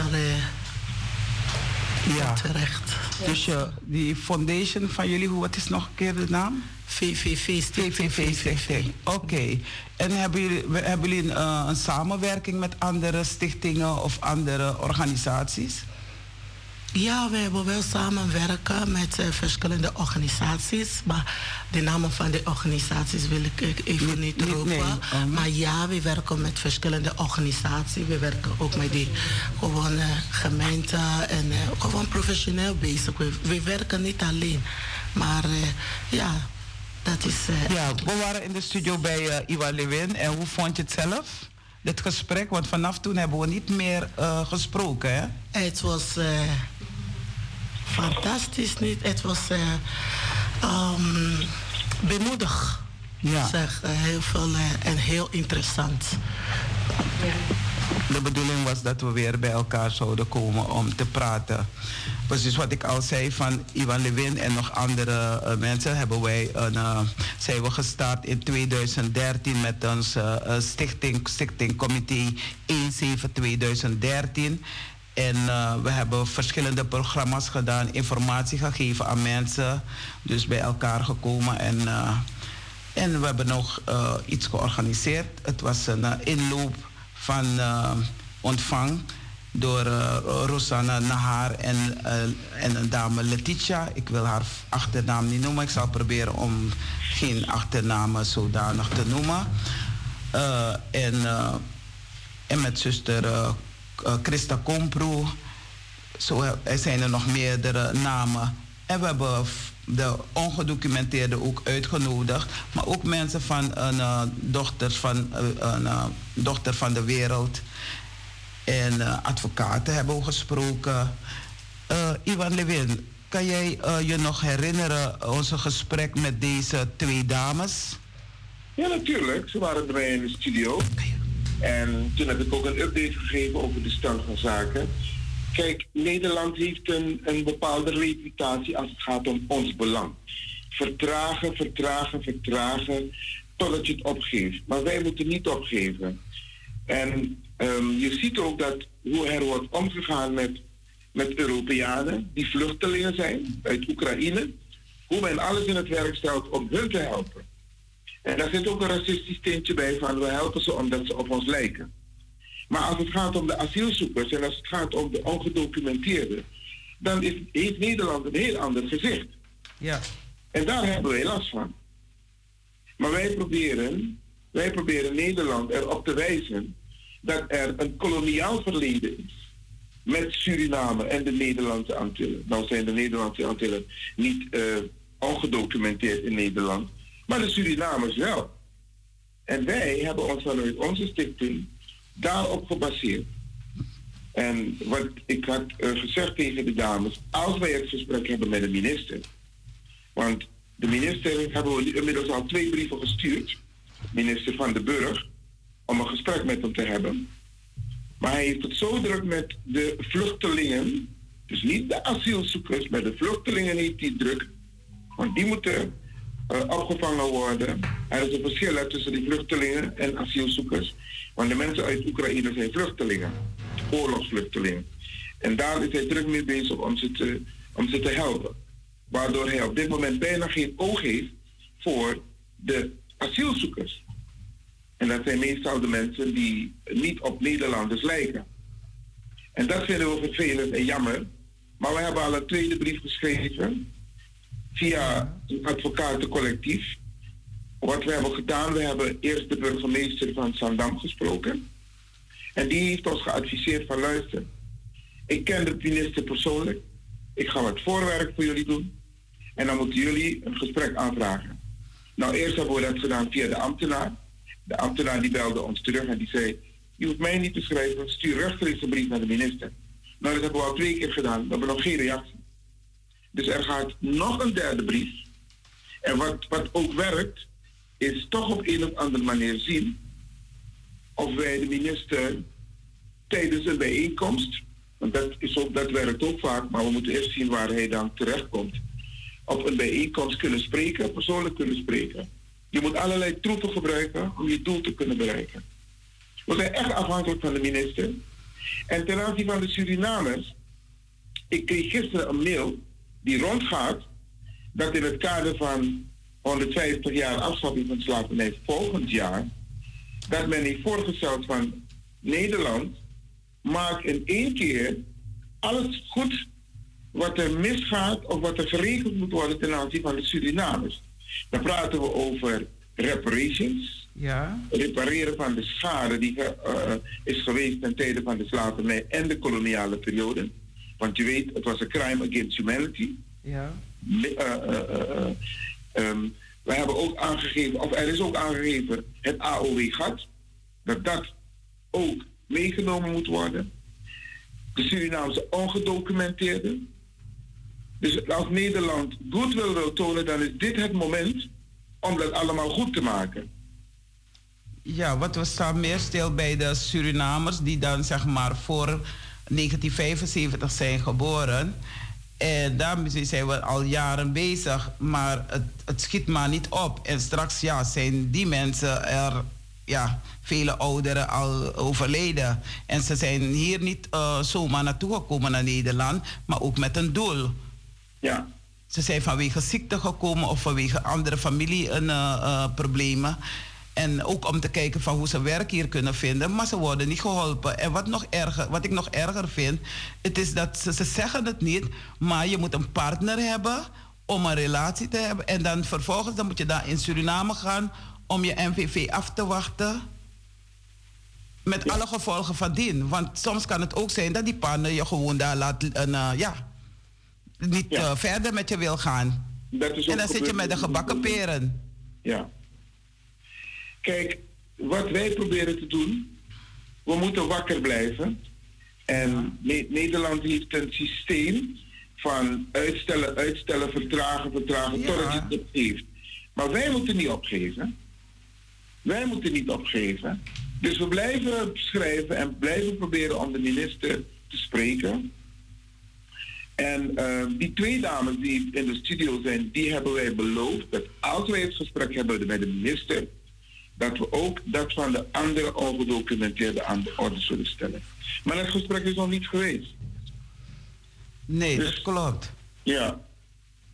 ja. terecht. Dus je, die foundation van jullie, hoe, wat is nog een keer de naam? VVV Stichting. VVV oké. Okay. En hebben jullie, hebben jullie een, uh, een samenwerking met andere stichtingen of andere organisaties? Ja, we hebben wel samenwerken met uh, verschillende organisaties. Maar de namen van de organisaties wil ik even niet, niet roepen. Nee, um. Maar ja, we werken met verschillende organisaties. We werken ook met die gewone gemeenten en uh, gewoon professioneel bezig. We, we, werken niet alleen. Maar uh, ja, dat is... ja, we waren in de studio bij Iwa Lewin. En hoe vond je het zelf? Dit gesprek, want vanaf toen hebben we niet meer gesproken, hè? Het was fantastisch niet. Het was uh, um, bemoedig. Ja. Zeg, uh, heel veel uh, en heel interessant. Ja. De bedoeling was dat we weer bij elkaar zouden komen om te praten. Precies wat ik al zei van Ivan Lewin en nog andere uh, mensen hebben wij een, uh, zijn we gestart in 2013 met onze uh, stichting, stichting Committee 17 2013. En we hebben verschillende programma's gedaan, informatie gegeven aan mensen. Dus bij elkaar gekomen. En, en we hebben nog iets georganiseerd. Het was een inloop van ontvang door Rosanna Nahar en, en een dame Letitia. Ik wil haar achternaam niet noemen. Ik zal proberen om geen achternamen zodanig te noemen. en, en met zuster uh, Christa Kompro. Zo er zijn er nog meerdere namen. En we hebben de ongedocumenteerden ook uitgenodigd. Maar ook mensen van een uh, dochters van, uh, een uh, dochter van de wereld. En advocaten hebben we gesproken. Ivan Lewin, kan jij je nog herinneren onze gesprek met deze twee dames? Ja, natuurlijk. Ze waren bij mij in de studio. En toen heb ik ook een update gegeven over de stand van zaken. Kijk, Nederland heeft een, een bepaalde reputatie als het gaat om ons belang. Vertragen, vertragen, vertragen, totdat je het opgeeft. Maar wij moeten niet opgeven. En um, je ziet ook dat hoe er wordt omgegaan met, met Europeanen die vluchtelingen zijn uit Oekraïne. Hoe men alles in het werk stelt om hun te helpen. En daar zit ook een racistisch tintje bij van we helpen ze omdat ze op ons lijken. Maar als het gaat om de asielzoekers en als het gaat om de ongedocumenteerden, dan is, heeft Nederland een heel ander gezicht. Ja. En daar hebben wij last van. Maar wij proberen, wij proberen Nederland erop te wijzen dat er een koloniaal verleden is met Suriname en de Nederlandse Antillen. Nou zijn de Nederlandse Antillen niet uh, ongedocumenteerd in Nederland. Maar de Surinamers wel. En wij hebben ons vanuit onze stichting daarop gebaseerd. En wat ik had uh, gezegd tegen de dames, als wij het gesprek hebben met de minister, want de minister hebben we inmiddels al twee brieven gestuurd, minister van de Burg, om een gesprek met hem te hebben. Maar hij heeft het zo druk met de vluchtelingen, dus niet de asielzoekers, maar de vluchtelingen heeft hij druk, want die moeten opgevangen worden. Er is een verschil tussen die vluchtelingen en asielzoekers. Want de mensen uit Oekraïne zijn vluchtelingen, oorlogsvluchtelingen. En daar is hij druk mee bezig om ze te, om ze te helpen. Waardoor hij op dit moment bijna geen oog heeft voor de asielzoekers. En dat zijn meestal de mensen die niet op Nederlanders lijken. En dat vinden we vervelend en jammer. Maar we hebben al een tweede brief geschreven via een advocatencollectief. Wat we hebben gedaan, we hebben eerst de burgemeester van Zandam gesproken. En die heeft ons geadviseerd van luister, ik ken de minister persoonlijk. Ik ga wat voorwerk voor jullie doen. En dan moeten jullie een gesprek aanvragen. Nou, eerst hebben we dat gedaan via de ambtenaar. De ambtenaar die belde ons terug en die zei... Je hoeft mij niet te schrijven, stuur rechtstreeks een brief naar de minister. Nou, dat hebben we al twee keer gedaan. We hebben nog geen reactie. Dus er gaat nog een derde brief. En wat, wat ook werkt, is toch op een of andere manier zien of wij de minister tijdens een bijeenkomst, want dat, is ook, dat werkt ook vaak, maar we moeten eerst zien waar hij dan terechtkomt, op een bijeenkomst kunnen spreken, persoonlijk kunnen spreken. Je moet allerlei troepen gebruiken om je doel te kunnen bereiken. We zijn echt afhankelijk van de minister. En ten aanzien van de Surinamers, ik kreeg gisteren een mail die rondgaat, dat in het kader van 150 jaar afschaffing van slavernij volgend jaar, dat men heeft voorgesteld van Nederland maakt in één keer alles goed wat er misgaat of wat er geregeld moet worden ten aanzien van de Surinamers. Dan praten we over reparations. Ja. Repareren van de schade die uh, is geweest ten tijde van de slavernij en de koloniale periode. Want je weet, het was een crime against humanity. Ja. Uh, uh, um, we hebben ook aangegeven, of er is ook aangegeven, het AOW-gat, dat dat ook meegenomen moet worden. De Surinaamse ongedocumenteerden. Dus als Nederland goed wil tonen, dan is dit het moment om dat allemaal goed te maken. Ja, wat we staan meer stil bij de Surinamers die dan zeg maar voor 1975 zijn geboren. En daarmee zijn we al jaren bezig, maar het, het schiet maar niet op. En straks ja, zijn die mensen er, ja, vele ouderen al overleden. En ze zijn hier niet uh, zomaar naartoe gekomen naar Nederland, maar ook met een doel. Ja. Ze zijn vanwege ziekte gekomen of vanwege andere familieproblemen. Uh, en ook om te kijken van hoe ze werk hier kunnen vinden. Maar ze worden niet geholpen. En wat, nog erger, wat ik nog erger vind, het is dat ze, ze zeggen het niet, maar je moet een partner hebben om een relatie te hebben. En dan vervolgens dan moet je daar in Suriname gaan om je NVV af te wachten. Met alle gevolgen van dien. Want soms kan het ook zijn dat die partner je gewoon daar laat, uh, ja, niet uh, verder met je wil gaan. en dan zit je met de gebakken peren. Ja. Kijk, wat wij proberen te doen, we moeten wakker blijven. En Nederland heeft een systeem van uitstellen, uitstellen, vertragen, vertragen, totdat je het heeft. Maar wij moeten niet opgeven. Wij moeten niet opgeven. Dus we blijven schrijven en blijven proberen om de minister te spreken. En uh, die twee dames die in de studio zijn, die hebben wij beloofd dat als wij het gesprek hebben met de minister, dat we ook dat van de andere ongedocumenteerden aan de orde zullen stellen. Maar het gesprek is nog niet geweest. Nee, dus, dat klopt. Ja.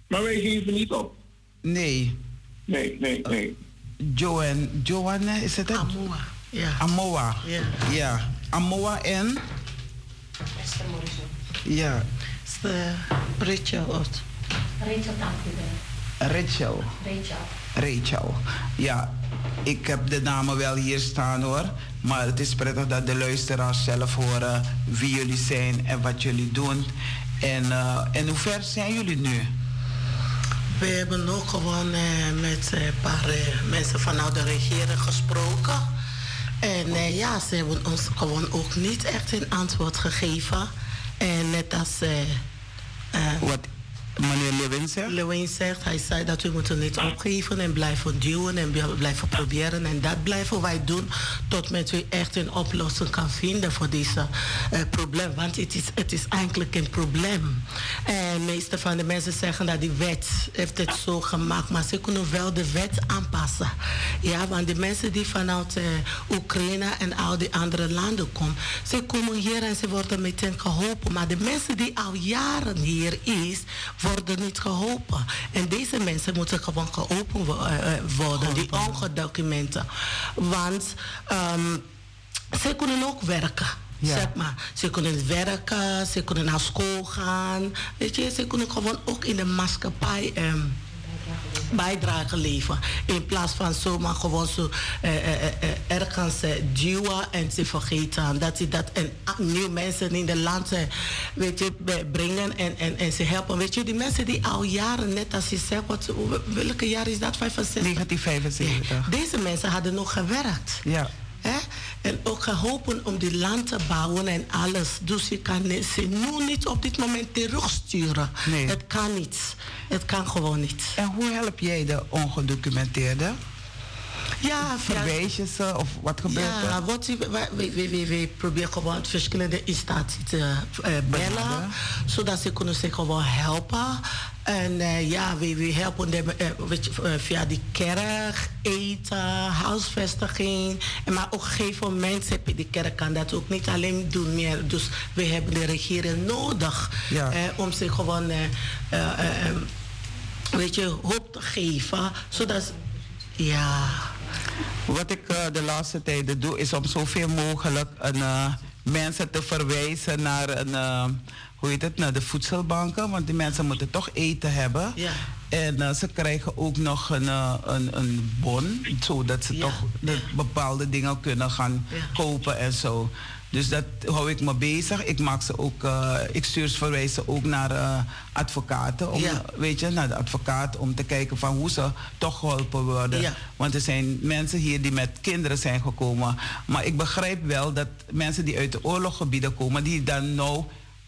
Maar wij geven niet op. Nee. Nee, nee, nee. Uh, Joanne, Joanne, is het het? Amoa. Ja. Amoa. Ja. Ja. Amoa en? Esther Morrison. Ja. Rachel Ot. Rachel Rachel. Rachel. Rachel. Ja, ik heb de namen wel hier staan hoor. Maar het is prettig dat de luisteraars zelf horen wie jullie zijn en wat jullie doen. En, uh, en hoe ver zijn jullie nu? We hebben ook gewoon uh, met een paar uh, mensen vanuit de regering gesproken. En ja, ze hebben ons gewoon ook niet echt een antwoord gegeven. En net als. Wat meneer Lewin zegt? Lewin zegt, hij zei dat we moeten niet opgeven en blijven duwen en blijven proberen. En dat blijven wij doen tot met we echt een oplossing kan vinden voor deze uh, probleem. Want het is, het is eigenlijk een probleem. En de meeste van de mensen zeggen dat die wet heeft het zo gemaakt, maar ze kunnen wel de wet aanpassen. Ja, want de mensen die vanuit uh, Oekraïne en al die andere landen komen, ze komen hier en ze worden meteen geholpen. Maar de mensen die al jaren hier is, worden niet geholpen. En deze mensen moeten gewoon geholpen worden, die ongedocumenten. Want um, ze kunnen ook werken. Ja. Zeg maar, ze kunnen werken, ze kunnen naar school gaan. Weet je, ze kunnen gewoon ook in de maatschappij um, bijdrage leveren. In plaats van zomaar gewoon zo uh, uh, uh, ergens duwen en ze vergeten. Dat ze dat en nieuwe mensen in de land weet je, brengen en, en, en ze helpen. Weet je, die mensen die al jaren, net als je zegt, wat, welke jaar is dat? 65? 1975. Ja. Deze mensen hadden nog gewerkt. Ja. Hè? En ook geholpen om die land te bouwen en alles. Dus je kan ze nu niet op dit moment terugsturen. Nee. Het kan niet. Het kan gewoon niet. En hoe help jij de ongedocumenteerde? Ja, verwijs je ze of wat gebeurt ja, er? Wat, we, we, we, we, proberen gewoon verschillende instanties te uh, bellen, zodat ze kunnen zich gewoon helpen. En uh, ja, we, we helpen them uh, via die kerk, eten, huisvestiging. En maar op een gegeven moment heb je de kerk kan dat ook niet alleen doen meer. Dus we hebben de regering nodig ja. om zich gewoon, weet je, hoop te geven. Zodat, ja... Wat ik uh, de laatste tijden doe, is om zoveel mogelijk een, uh, mensen te verwijzen naar een, uh, hoe heet het, naar de voedselbanken. Want die mensen moeten toch eten hebben. Ja. En ze krijgen ook nog een, een, een bon, zodat ze Ja, toch de bepaalde dingen kunnen gaan Ja. kopen en zo. Dus dat hou ik me bezig. Ik maak ze ook, eh, ik stuur ze verwijzen ook naar eh, advocaten. Om, Ja. Weet je, naar de advocaat om te kijken van hoe ze toch geholpen worden. Ja. Want er zijn mensen hier die met kinderen zijn gekomen. Maar ik begrijp wel dat mensen die uit de oorlogsgebieden komen, die dan nou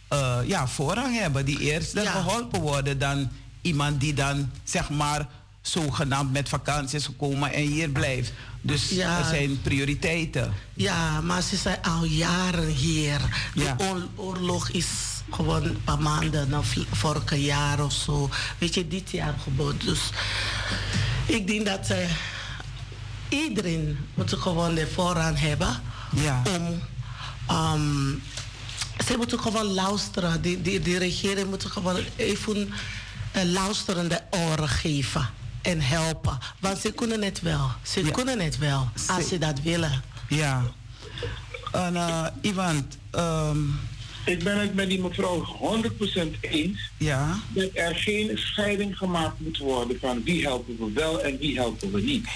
eh, ja, voorrang hebben. Die eerst Ja. geholpen worden dan iemand die dan zeg maar zogenaamd met vakantie is gekomen en hier blijft. Dus Ja. er zijn prioriteiten. Ja, maar ze zijn al jaren hier. De Ja. oorlog is gewoon een paar maanden, nou, v- vorig jaar of zo. Weet je, dit jaar gebeurd. Dus ik denk dat eh, iedereen moet gewoon de voorrang hebben Ja. om. ehm, ze moeten gewoon luisteren. Die, die, die regering moet gewoon even een luisterende oren geven. En helpen. Want ze kunnen het wel. Ze Ja. kunnen het wel. Als Ze- ze dat willen. Ja. En uh, Ivan, ehm, Ik ben het met die mevrouw 100% eens ja, dat er geen scheiding gemaakt moet worden van wie helpen we wel en wie helpen we niet.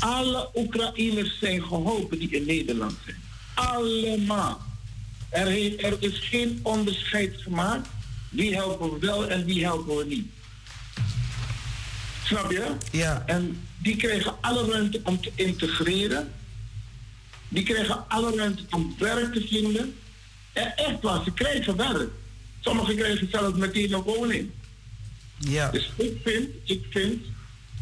Alle Oekraïners zijn geholpen die in Nederland zijn. Allemaal. Er, heeft, er is geen onderscheid gemaakt wie helpen we wel en wie helpen we niet. Snap je? ja, En die kregen alle ruimte om te integreren. Die kregen alle ruimte om werk te vinden. En echt waar, ze krijgen werk. Sommigen krijgen zelfs meteen een woning. ja, Dus ik vind, ik vind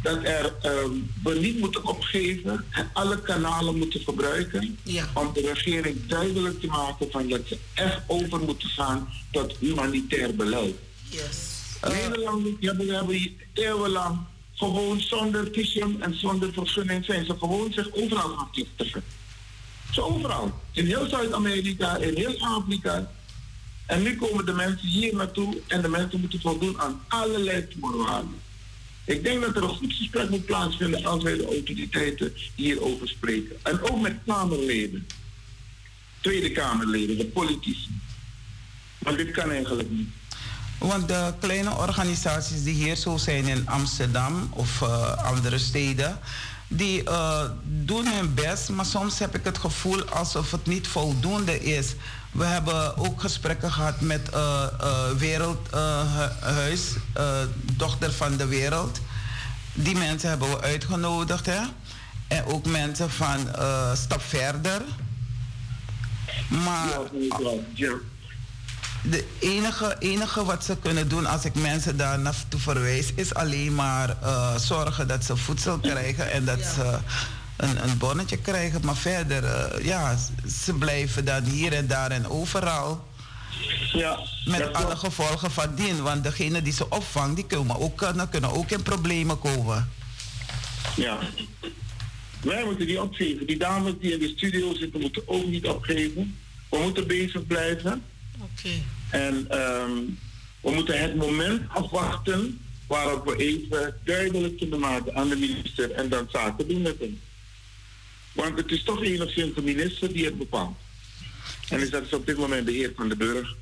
dat er, ehm, we niet moeten opgeven en alle kanalen moeten gebruiken Ja. om de regering duidelijk te maken van dat ze echt over moeten gaan tot humanitair beleid. Yes. Nederland hebben, hebben hier eeuwenlang gewoon zonder visum en zonder vergunning zijn ze gewoon zich overal gaan vestigen. Zo overal. In heel Zuid-Amerika, in heel Afrika. En nu komen de mensen hier naartoe en de mensen moeten voldoen aan allerlei voorwaarden. Ik denk dat er een goed gesprek moet plaatsvinden als wij de autoriteiten hierover spreken. En ook met Kamerleden. Tweede Kamerleden, de politici. Maar dit kan eigenlijk niet. Want de kleine organisaties die hier zo zijn in Amsterdam of eh, andere steden, die uh, doen hun best, maar soms heb ik het gevoel alsof het niet voldoende is. We hebben ook gesprekken gehad met uh, uh, Wereldhuis, dochter van de wereld. Die mensen hebben we uitgenodigd. Hè? En ook mensen van Stap Verder. Maar de enige, enige wat ze kunnen doen als ik mensen daar naartoe verwijs, is alleen maar uh, zorgen dat ze voedsel krijgen en dat ze een, een bonnetje krijgen. Maar verder, uh, ja, ze blijven dan hier en daar en overal. Ja, met alle gevolgen van dien. Want degene die ze opvangt, die kunnen ook, kunnen, kunnen ook in problemen komen. Ja. Wij moeten die opgeven. Die dames die in de studio zitten, moeten ook niet opgeven. We moeten bezig blijven. Oké. En um, we moeten het moment afwachten waarop we even duidelijk kunnen maken aan de minister en dan zaken doen met hem. Want het is toch enigszins de minister die het bepaalt. En is dat is op dit moment de heer van de burger.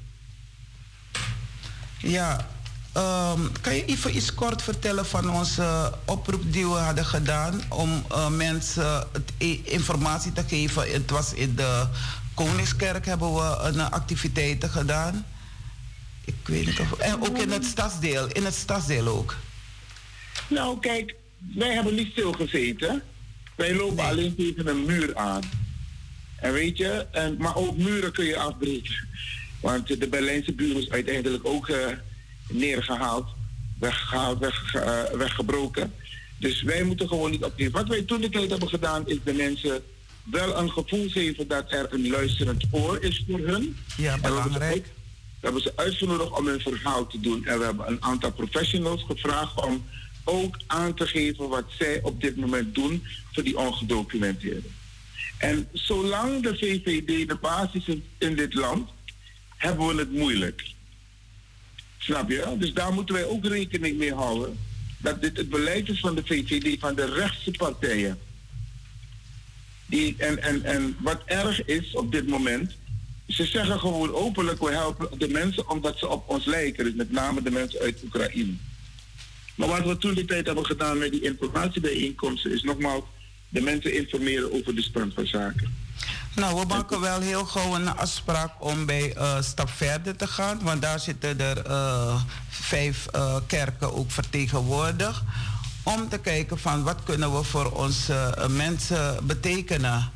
Ja, um, kan je even iets kort vertellen van onze oproep die we hadden gedaan om uh, mensen het informatie te geven? Het was in de Koningskerk hebben we een activiteiten gedaan. Ik weet niet of. En ook in het stadsdeel. In het stadsdeel ook. Nou, kijk, wij hebben niet stilgezeten. Wij lopen alleen tegen een muur aan. En weet je, en, maar ook muren kun je afbreken. Want de Berlijnse buur is uiteindelijk ook uh, neergehaald, weggehaald, weg, uh, weggebroken. Dus wij moeten gewoon niet opgeven. Wat wij toen de tijd hebben gedaan, is de mensen wel een gevoel geven dat er een luisterend oor is voor hun. Ja, belangrijk. We hebben ze uitgenodigd om hun verhaal te doen. En we hebben een aantal professionals gevraagd om ook aan te geven wat zij op dit moment doen voor die ongedocumenteerden. En zolang de VVD de basis is in dit land, hebben we het moeilijk. Snap je? Dus daar moeten wij ook rekening mee houden. Dat dit het beleid is van de VVD, van de rechtse partijen. En, en, en wat erg is op dit moment, ze zeggen gewoon openlijk, we helpen de mensen omdat ze op ons lijken. Dus met name de mensen uit Oekraïne. Maar wat we toen die tijd hebben gedaan met die informatiebijeenkomsten, is nogmaals de mensen informeren over de stand van zaken. Nou, we maken wel heel gauw een afspraak om bij uh, Stap Verder te gaan. Want daar zitten er uh, vijf uh, kerken ook vertegenwoordigd. Om te kijken van wat kunnen we voor onze mensen betekenen.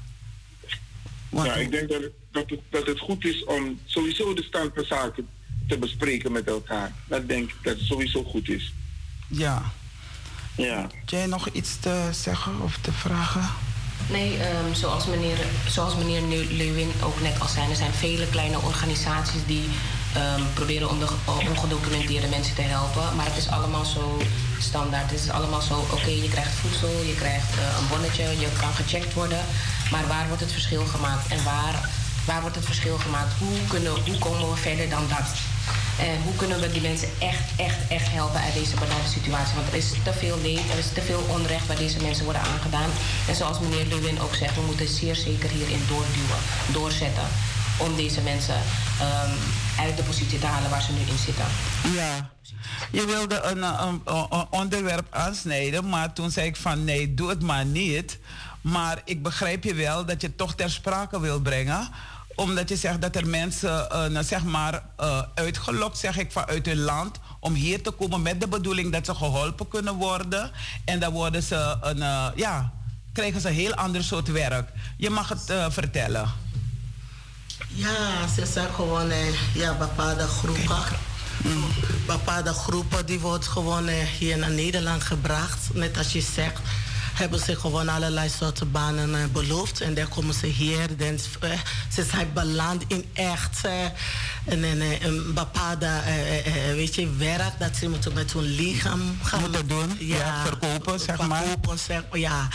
Want ja, ik denk dat dat het, dat het goed is om sowieso de stand van zaken te bespreken met elkaar. Dat denk ik dat het sowieso goed is. Ja. Ja. Heb jij nog iets te zeggen of te vragen? Nee, um, zoals, meneer, zoals meneer Lewin ook net al zei, er zijn vele kleine organisaties die um, proberen om de ongedocumenteerde mensen te helpen. Maar het is allemaal zo standaard. Het is allemaal zo, oké, je krijgt voedsel, je krijgt uh, een bonnetje, je kan gecheckt worden. Maar waar wordt het verschil gemaakt en waar Waar wordt het verschil gemaakt? Hoe, kunnen, hoe komen we verder dan dat? En hoe kunnen we die mensen echt, echt, echt helpen uit deze benauwde situatie? Want er is te veel leed, er is te veel onrecht waar deze mensen worden aangedaan. En zoals meneer Lewin ook zegt, we moeten zeer zeker hierin doorduwen, doorzetten. Om deze mensen um, uit de positie te halen waar ze nu in zitten. Ja. Je wilde een, een, een onderwerp aansnijden, maar toen zei ik van nee, doe het maar niet. Maar ik begrijp je wel dat je toch ter sprake wil brengen omdat je zegt dat er mensen, uh, zeg maar, uitgelokt, zeg ik, vanuit hun land om hier te komen met de bedoeling dat ze geholpen kunnen worden. En dan worden ze een, uh, ja, krijgen ze een heel ander soort werk. Je mag het vertellen. Ja, ze zijn gewoon ja, bepaalde groepen. Mm. Bepaalde groepen die worden gewoon hier naar Nederland gebracht. Net als je zegt hebben ze gewoon allerlei soorten banen uh, beloofd. En dan komen ze hier. Dan, ze zijn beland in echt een, een, een bepaalde weet je, werk dat ze moeten met hun lichaam gaan moeten doen. Ja, ja verkopen, zeg maar. Verkopen, zeg, ja.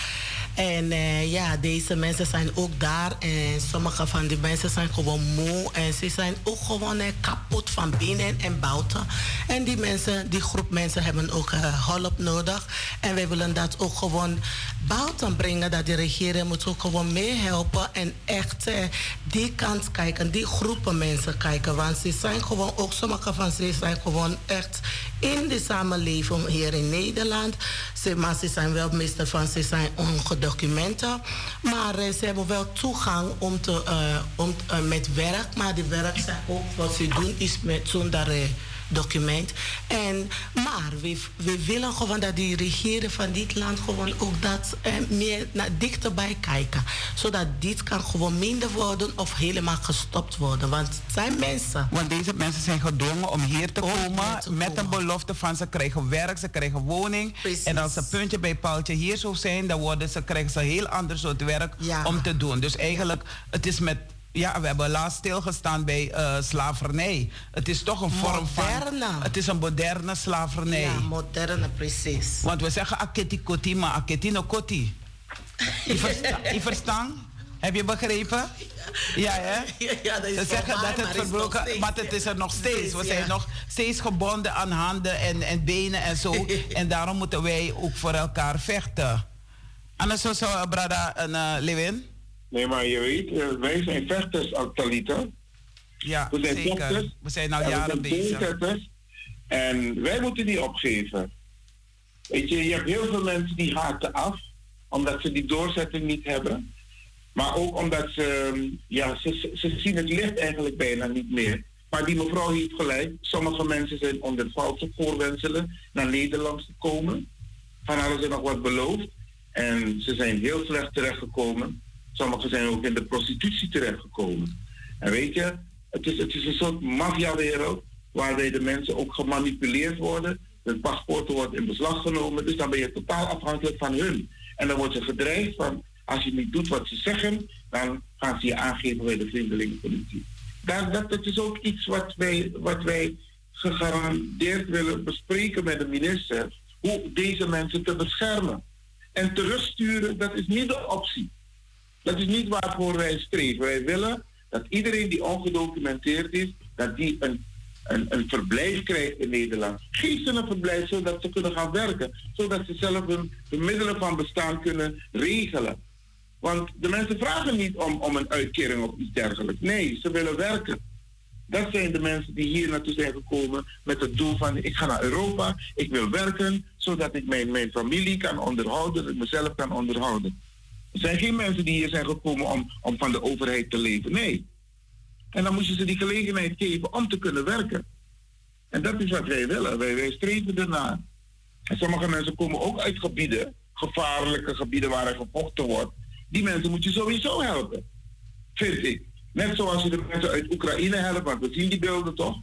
En uh, ja, deze mensen zijn ook daar. En sommige van die mensen zijn gewoon moe. En ze zijn ook gewoon uh, kapot van binnen en buiten. En die mensen, die groep mensen hebben ook uh, hulp nodig. En wij willen dat ook gewoon buiten brengen. Dat de regering moet ook gewoon meehelpen en echt eh, die kant kijken, die groepen mensen kijken. Want ze zijn gewoon, ook sommige van ze zijn gewoon echt in de samenleving hier in Nederland. Ze, maar ze zijn wel, meeste van ze zijn ongedocumenteerd. Maar eh, ze hebben wel toegang om te, eh, om, eh, met werk. Maar die werk ook, wat ze doen is met zonder... document. En, maar we, we willen gewoon dat die regering van dit land gewoon ook dat eh, meer naar dichterbij kijken. Zodat dit kan gewoon minder worden of helemaal gestopt worden. Want het zijn mensen. Want deze mensen zijn gedwongen om hier te Om komen te met komen. een belofte van ze krijgen werk, ze krijgen woning. Precies. En als ze puntje bij paaltje hier zo zijn, dan worden ze, krijgen ze een heel ander soort werk Ja. om te doen. Dus eigenlijk, het is met. Ja, we hebben laatst stilgestaan bij eh, slavernij. Het is toch een vorm Moderne. van. Het is een moderne slavernij. Ja, moderne, precies. Want we zeggen aketi koti, maar aketi no koti. Je versta- je verstaan? Heb je begrepen? Ja, hè? Ja, dat is Ze zeggen dat het is verbroken steeds, maar het is er nog steeds. We zijn ja. nog steeds gebonden aan handen en, en benen en zo. [LAUGHS] en daarom moeten wij ook voor elkaar vechten. Anders zo Brada en uh, Lewin? Nee, maar je weet, eh, wij zijn vechters, Talita. Ja, We zijn zeker. vechters. We zijn nou we jaren zijn bezig. En wij moeten niet opgeven. Weet je, je hebt heel veel mensen die haken af, omdat ze die doorzetting niet hebben. Maar ook omdat ze, ehm, ja, ze, ze zien het licht eigenlijk bijna niet meer. Maar die mevrouw heeft gelijk. Sommige mensen zijn onder valse voorwenselen naar Nederland gekomen. Van hadden ze nog wat beloofd. En ze zijn heel slecht terechtgekomen. Sommigen zijn ook in de prostitutie terechtgekomen. En weet je, het is, het is een soort maffiawereld waarbij de mensen ook gemanipuleerd worden. Hun paspoorten worden in beslag genomen. Dus dan ben je totaal afhankelijk van hun. En dan wordt je gedreigd van, als je niet doet wat ze zeggen, dan gaan ze je aangeven bij de. Dat, dat, dat is ook iets wat wij, wat wij gegarandeerd willen bespreken met de minister. Hoe deze mensen te beschermen. En terugsturen, dat is niet de optie. Dat is niet waarvoor wij streven. Wij willen dat iedereen die ongedocumenteerd is, dat die een, een, een verblijf krijgt in Nederland. Geef ze een verblijf zodat ze kunnen gaan werken. Zodat ze zelf hun, hun middelen van bestaan kunnen regelen. Want de mensen vragen niet om, om een uitkering of iets dergelijks. Nee, ze willen werken. Dat zijn de mensen die hier naartoe zijn gekomen met het doel van ik ga naar Europa, ik wil werken, zodat ik mijn, mijn familie kan onderhouden, ik mezelf kan onderhouden. Zijn geen mensen die hier zijn gekomen om, om van de overheid te leven. Nee. En dan moet je ze die gelegenheid geven om te kunnen werken. En dat is wat wij willen. Wij, wij streven ernaar. En sommige mensen komen ook uit gebieden, gevaarlijke gebieden waar er gevochten wordt. Die mensen moet je sowieso helpen. Vind ik. Net zoals je de mensen uit Oekraïne helpt, want we zien die beelden toch?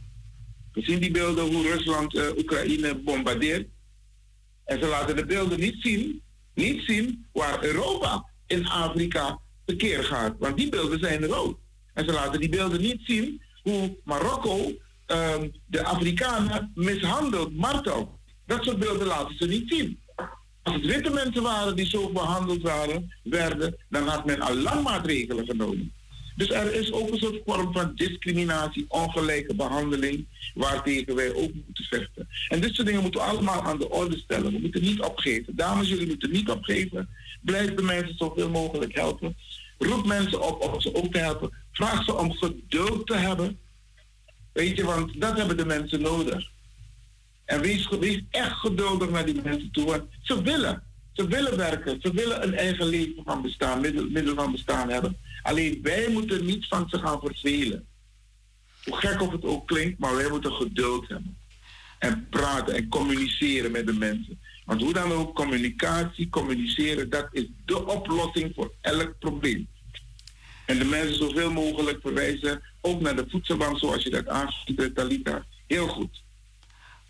We zien die beelden hoe Rusland eh, Oekraïne bombardeert. En ze laten de beelden niet zien, niet zien waar Europa in Afrika tekeer gaat. Want die beelden zijn er ook. En ze laten die beelden niet zien hoe Marokko ehm, de Afrikanen mishandelt, martelt. Dat soort beelden laten ze niet zien. Als het witte mensen waren die zo behandeld waren, werden, dan had men al lang maatregelen genomen. Dus er is ook een soort vorm van discriminatie, ongelijke behandeling, waartegen wij ook moeten vechten. En dit soort dingen moeten we allemaal aan de orde stellen. We moeten niet opgeven. Dames, jullie moeten niet opgeven. Blijf de mensen zoveel mogelijk helpen. Roep mensen op om ze ook te helpen. Vraag ze om geduld te hebben. Weet je, want dat hebben de mensen nodig. En wees, wees echt geduldig naar die mensen toe. Want ze willen. Ze willen werken. Ze willen een eigen leven van bestaan, middel, middel van bestaan hebben. Alleen wij moeten niet van ze gaan vervelen. Hoe gek of het ook klinkt, maar wij moeten geduld hebben. En praten en communiceren met de mensen. Want hoe dan ook, communicatie, communiceren, dat is de oplossing voor elk probleem. En de mensen zoveel mogelijk verwijzen, ook naar de voedselbank, zoals je dat aanspreekt, Talita. Heel goed.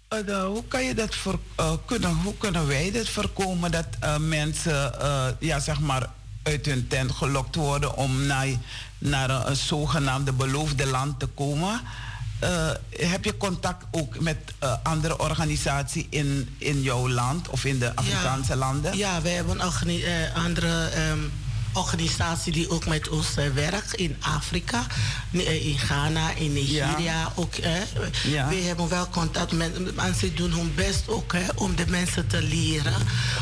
De- hoe kan je dat uh, kunnen, hoe kunnen wij dit voorkomen dat mensen ja, zeg maar uit hun tent gelokt worden om naar, naar een zogenaamde beloofde land te komen? Uh, heb je contact ook met uh, andere organisaties in, in jouw land of in de Afrikaanse ja. landen? Ja, we hebben organi- uh, andere um, organisatie die ook met ons uh, werkt in Afrika, in Ghana, in Nigeria. Ook, ja. We hebben wel contact met mensen doen hun best ook hè, om de mensen te leren.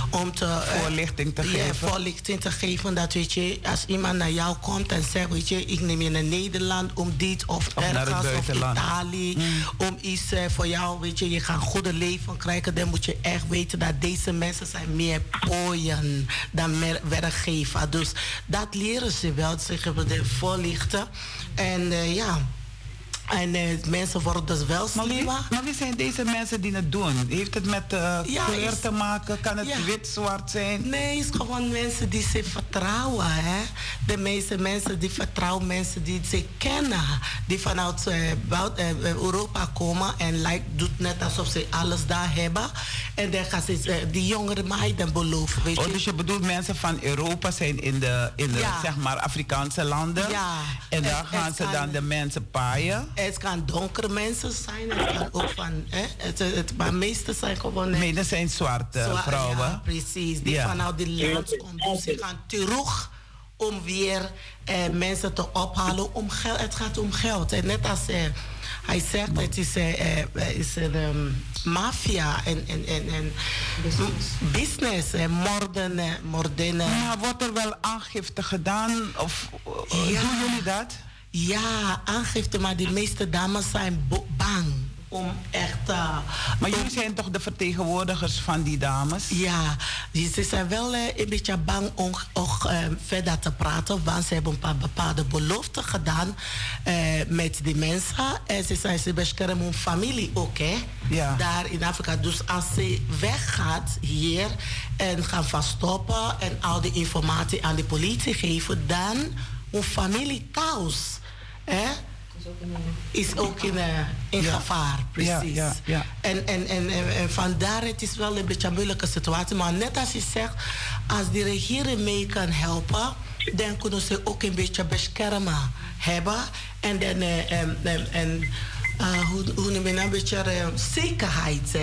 Om te, voorlichting te geven. voorlichting te geven. Dat weet je, als iemand naar jou komt en zegt, weet je, ik neem je naar Nederland om dit of, of ergens of Italië. Mm. Om iets voor jou, weet je, je gaat een goede leven krijgen. Dan moet je echt weten dat deze mensen zijn meer pooien dan meer werkgever. Dus dat leren ze wel. Ze hebben de voorlichten. En uh, ja. En uh, mensen worden dus wel slimmer. Maar wie, zijn deze mensen die het doen? Heeft het met uh, kleur te maken? Kan het wit, zwart zijn? Nee, het is gewoon mensen die ze vertrouwen. Hè? De meeste mensen die vertrouwen mensen die ze kennen. Die vanuit uh, Europa komen en like, doet net alsof ze alles daar hebben. En dan gaan ze die jongere meiden beloven. Weet oh, je? dus je bedoelt mensen van Europa zijn in de, in de zeg maar Afrikaanse landen. Ja. En dan gaan ze dan de mensen paaien. Het kan donkere mensen zijn, het kan ook van. Hè, het, het, maar meeste zijn gewoon. Meeste zijn zwarte vrouwen. Ja, precies, die vanuit die land komen. Dus ze gaan terug om weer eh, mensen te ophalen. Om geld, het gaat om geld. En net als eh, hij zegt, het is, eh, eh is een um, maffia en, en, en, en business, business en moorden. Eh, moorden maar wordt er wel aangifte gedaan? Of ja. doen jullie dat? Ja, aangifte, maar de meeste dames zijn bang om echt. Uh, maar jullie zijn toch de vertegenwoordigers van die dames? Ja, ze zijn wel uh, een beetje bang om, om uh, verder te praten, want ze hebben een paar bepaalde beloften gedaan met die mensen. En ze zijn ze beschermen hun familie ook, hè? Ja. Daar in Afrika. Dus als ze weggaat hier en gaan verstoppen en al die informatie aan de politie geven, dan hun familie thuis hè, is ook in, uh, in ja. gevaar. Precies. Ja, ja, en, en, en, en, vandaar het is wel een beetje een moeilijke situatie. Maar net als je zegt, als de regering mee kan helpen, dan kunnen ze ook een beetje beschermen hebben. En dan. Uh, en, en, uh, hoe, hoe noem je een beetje uh, zekerheid uh,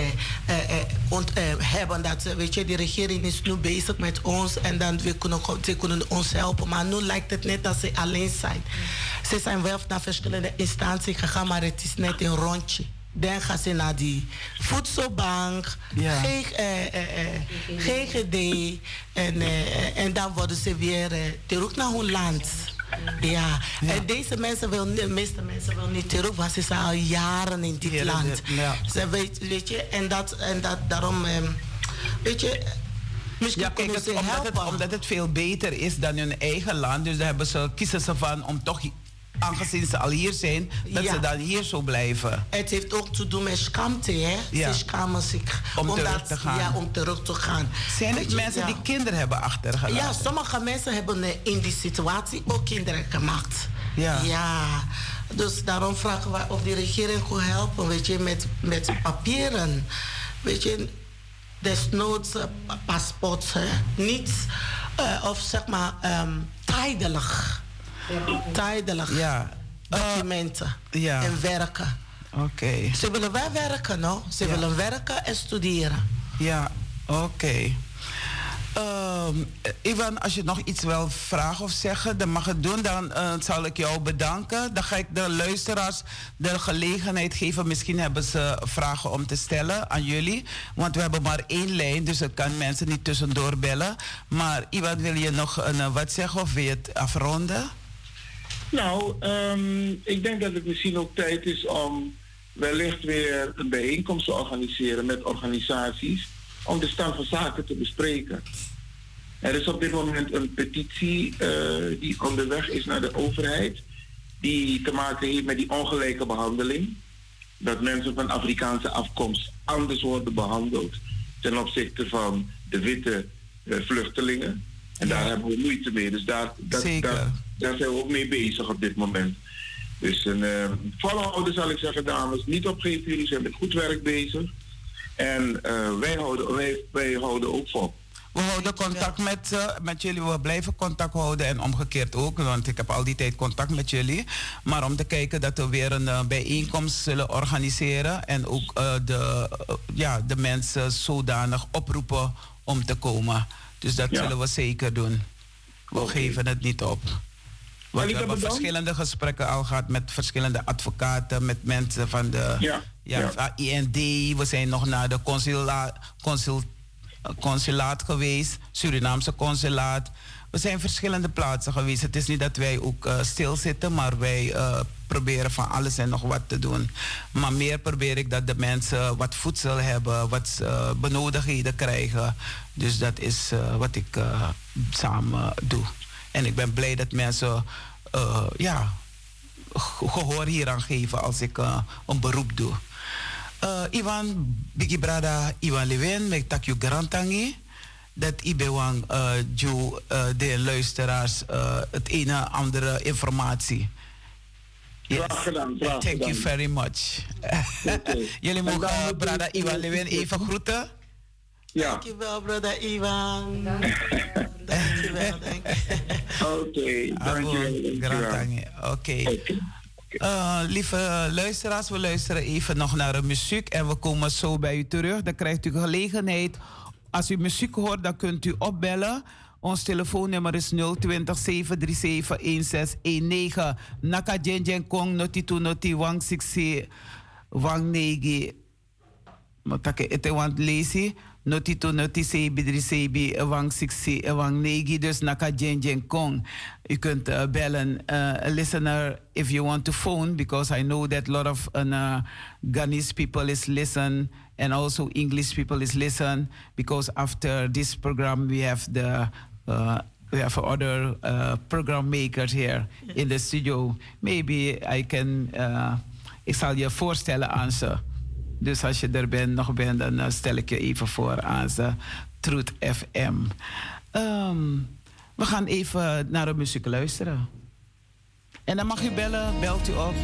hebben. Dat weet je, de regering is nu bezig met ons en dan we kunnen, ze kunnen ons helpen. Maar nu lijkt het net dat ze alleen zijn. Ze zijn wel naar verschillende instanties gegaan, maar het is net een rondje. Dan gaan ze naar die voedselbank, ja. GGD en, en dan worden ze weer terug naar hun land. Ja. en deze mensen wil, de meeste mensen willen niet terug, want ze zijn al jaren in dit land. Ze weet, weet je, en, dat, en dat, daarom, ehm, weet je, Misschien ja, kijk, het, omdat, het, omdat het veel beter is dan hun eigen land. Dus daar hebben ze, kiezen ze van om toch aangezien ze al hier zijn, dat ze dan hier zo blijven. Het heeft ook te doen met schaamte, hè? Ja. Ze schamen zich om, om terug te gaan. Ja, om terug te gaan. Zijn het mensen die kinderen hebben achtergelaten? Ja, sommige mensen hebben in die situatie ook kinderen gemaakt. Ja. ja. Dus daarom vragen we of de regering kon helpen, weet je, met, met papieren. Weet je, desnoods uh, paspoort, niets. Uh, of zeg maar um, tijdelijk tijdelijk ja. documenten ja. en werken. Oké. Ze willen wel werken, no? Ze willen werken en studeren. Ja, oké. Ehm, Ivan, als je nog iets wil vragen of zeggen, dan mag het doen. Dan uh, zal ik jou bedanken. Dan ga ik de luisteraars de gelegenheid geven. Misschien hebben ze vragen om te stellen aan jullie. Want we hebben maar één lijn, dus ik kan mensen niet tussendoor bellen. Maar Ivan, wil je nog een, wat zeggen of wil je het afronden? Nou, um, ik denk dat het misschien ook tijd is om wellicht weer een bijeenkomst te organiseren met organisaties om de stand van zaken te bespreken. Er is op dit moment een petitie uh, die onderweg is naar de overheid, die te maken heeft met die ongelijke behandeling. Dat mensen van Afrikaanse afkomst anders worden behandeld ten opzichte van de witte uh, vluchtelingen. En daar hebben we moeite mee. Dus daar, dat, daar, daar, zijn we ook mee bezig op dit moment. Dus een uh, volhouden zal ik zeggen, dames. Niet opgeven, jullie zijn met goed werk bezig. En uh, wij, houden, wij, wij houden ook vol. We houden contact met, uh, met jullie. We blijven contact houden en omgekeerd ook. Want ik heb al die tijd contact met jullie. Maar om te kijken dat we weer een uh, bijeenkomst zullen organiseren. En ook uh, de, ja, de mensen zodanig oproepen om te komen. Dus dat zullen we zeker doen. We geven het niet op. Want we hebben verschillende gesprekken al gehad met verschillende advocaten, met mensen van de ja, ja, IND. We zijn nog naar de consula, consul, consulaat geweest, Surinaamse consulaat. We zijn verschillende plaatsen geweest. Het is niet dat wij ook uh, stilzitten, maar wij uh, proberen van alles en nog wat te doen. Maar meer probeer ik dat de mensen wat voedsel hebben, wat uh, benodigdheden krijgen. Dus dat is wat ik samen doe. En ik ben blij dat mensen ja, gehoor hieraan geven als ik een beroep doe. Ivan, Bigi Brada, Ivan Lewin, met Takju Garantangi dat Ibewang uh, ju, uh, de luisteraars uh, het ene andere informatie. Yes. Graag gedaan. Graag Thank you very much. Okay. [LAUGHS] Jullie mogen uh, Brada Iwan Lewin even groeten. Ja. Dankjewel, Brada Iwan. dankjewel, dankjewel. Oké, dankjewel. Oké. Uh, lieve luisteraars, we luisteren even nog naar de muziek en we komen zo bij u terug. Dan krijgt u gelegenheid als u muziek hoort, dan kunt u opbellen. Ons telefoonnummer is 020 737 1619. Naka Jen Kong noti tu noti wang siksi wang negi. Matake ete want lazy. Noti tu noti sebi wang siksi wang negi. Dus naka Jen Kong. U kunt uh, bellen. Uh, a listener, if you want to phone, because I know that a lot of uh, Ghanese people is listen and also English people is listen because after this program we have the uh, we have other uh, program makers here in the studio. Maybe I can, uh, ik zal je voorstellen aan. Dus als je er nog bent, dan uh, stel ik je even voor aan ze. Truth FM. Um, we gaan even naar de muziek luisteren. En dan mag u bellen, belt u op.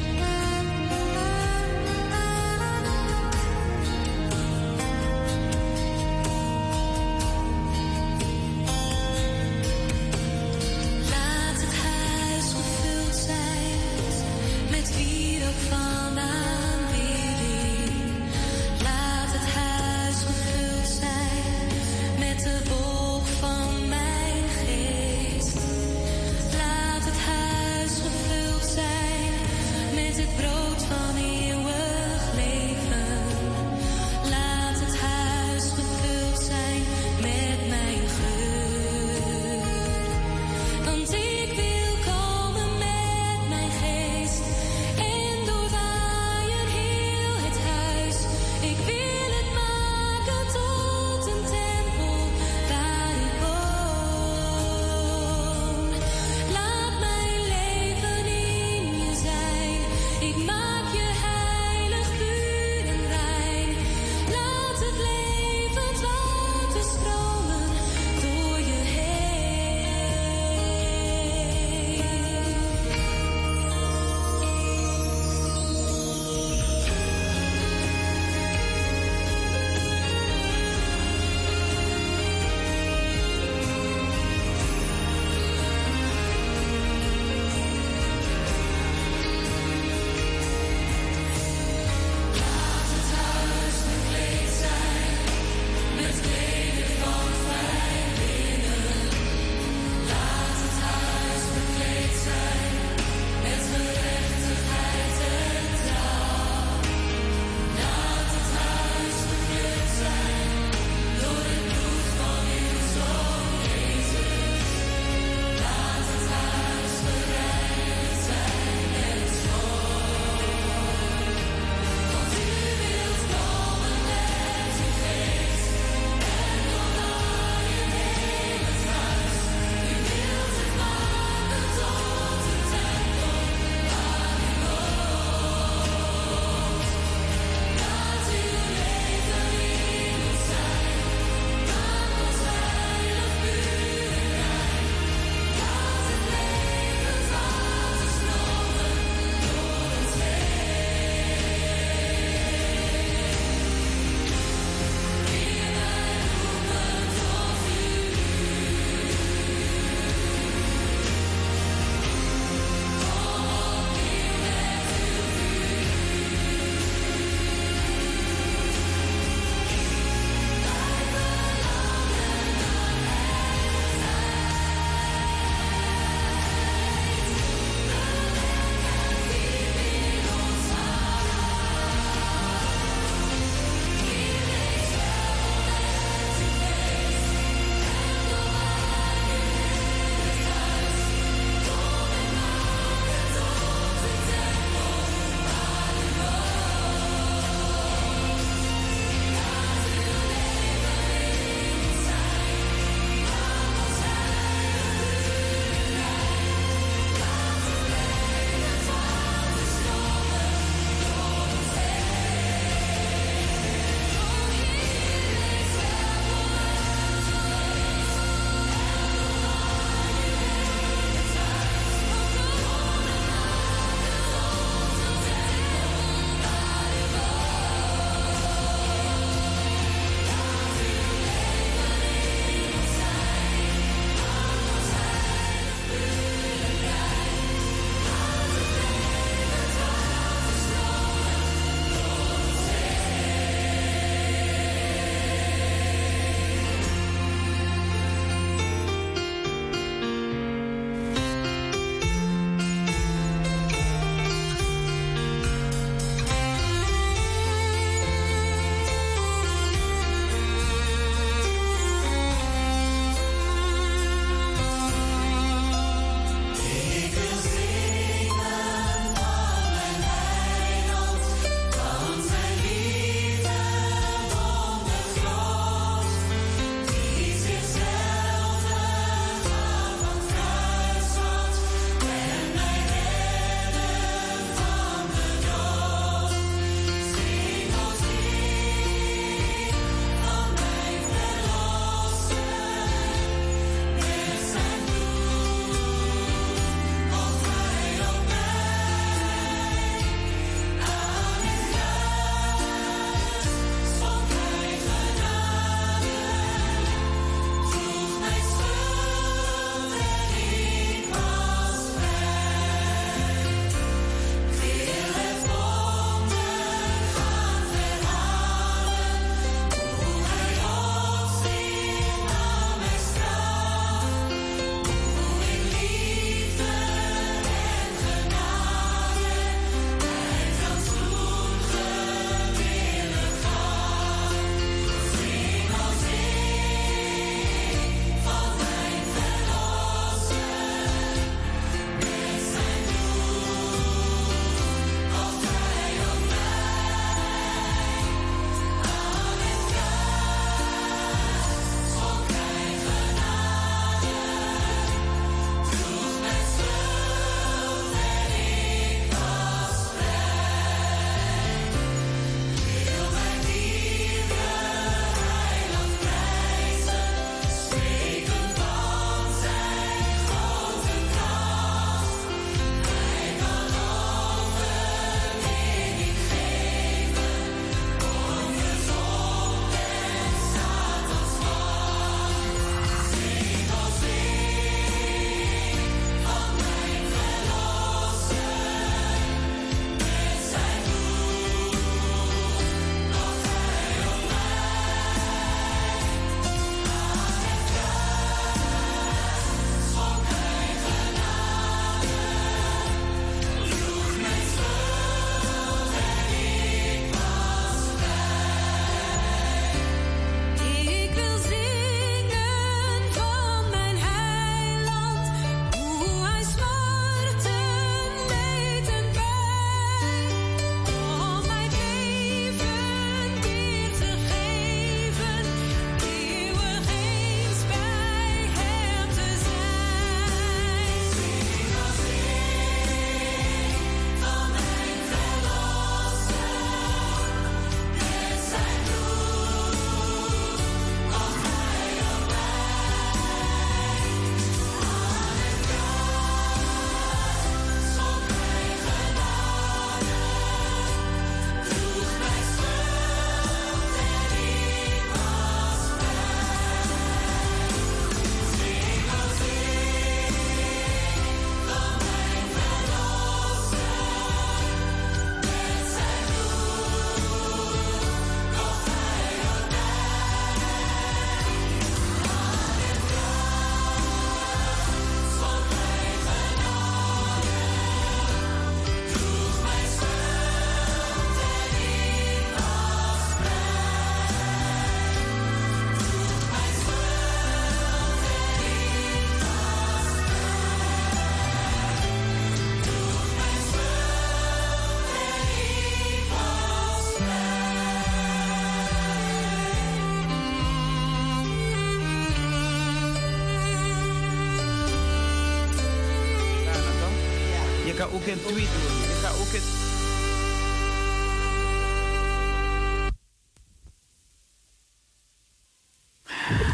ook een tweet doen. Ik ga ook.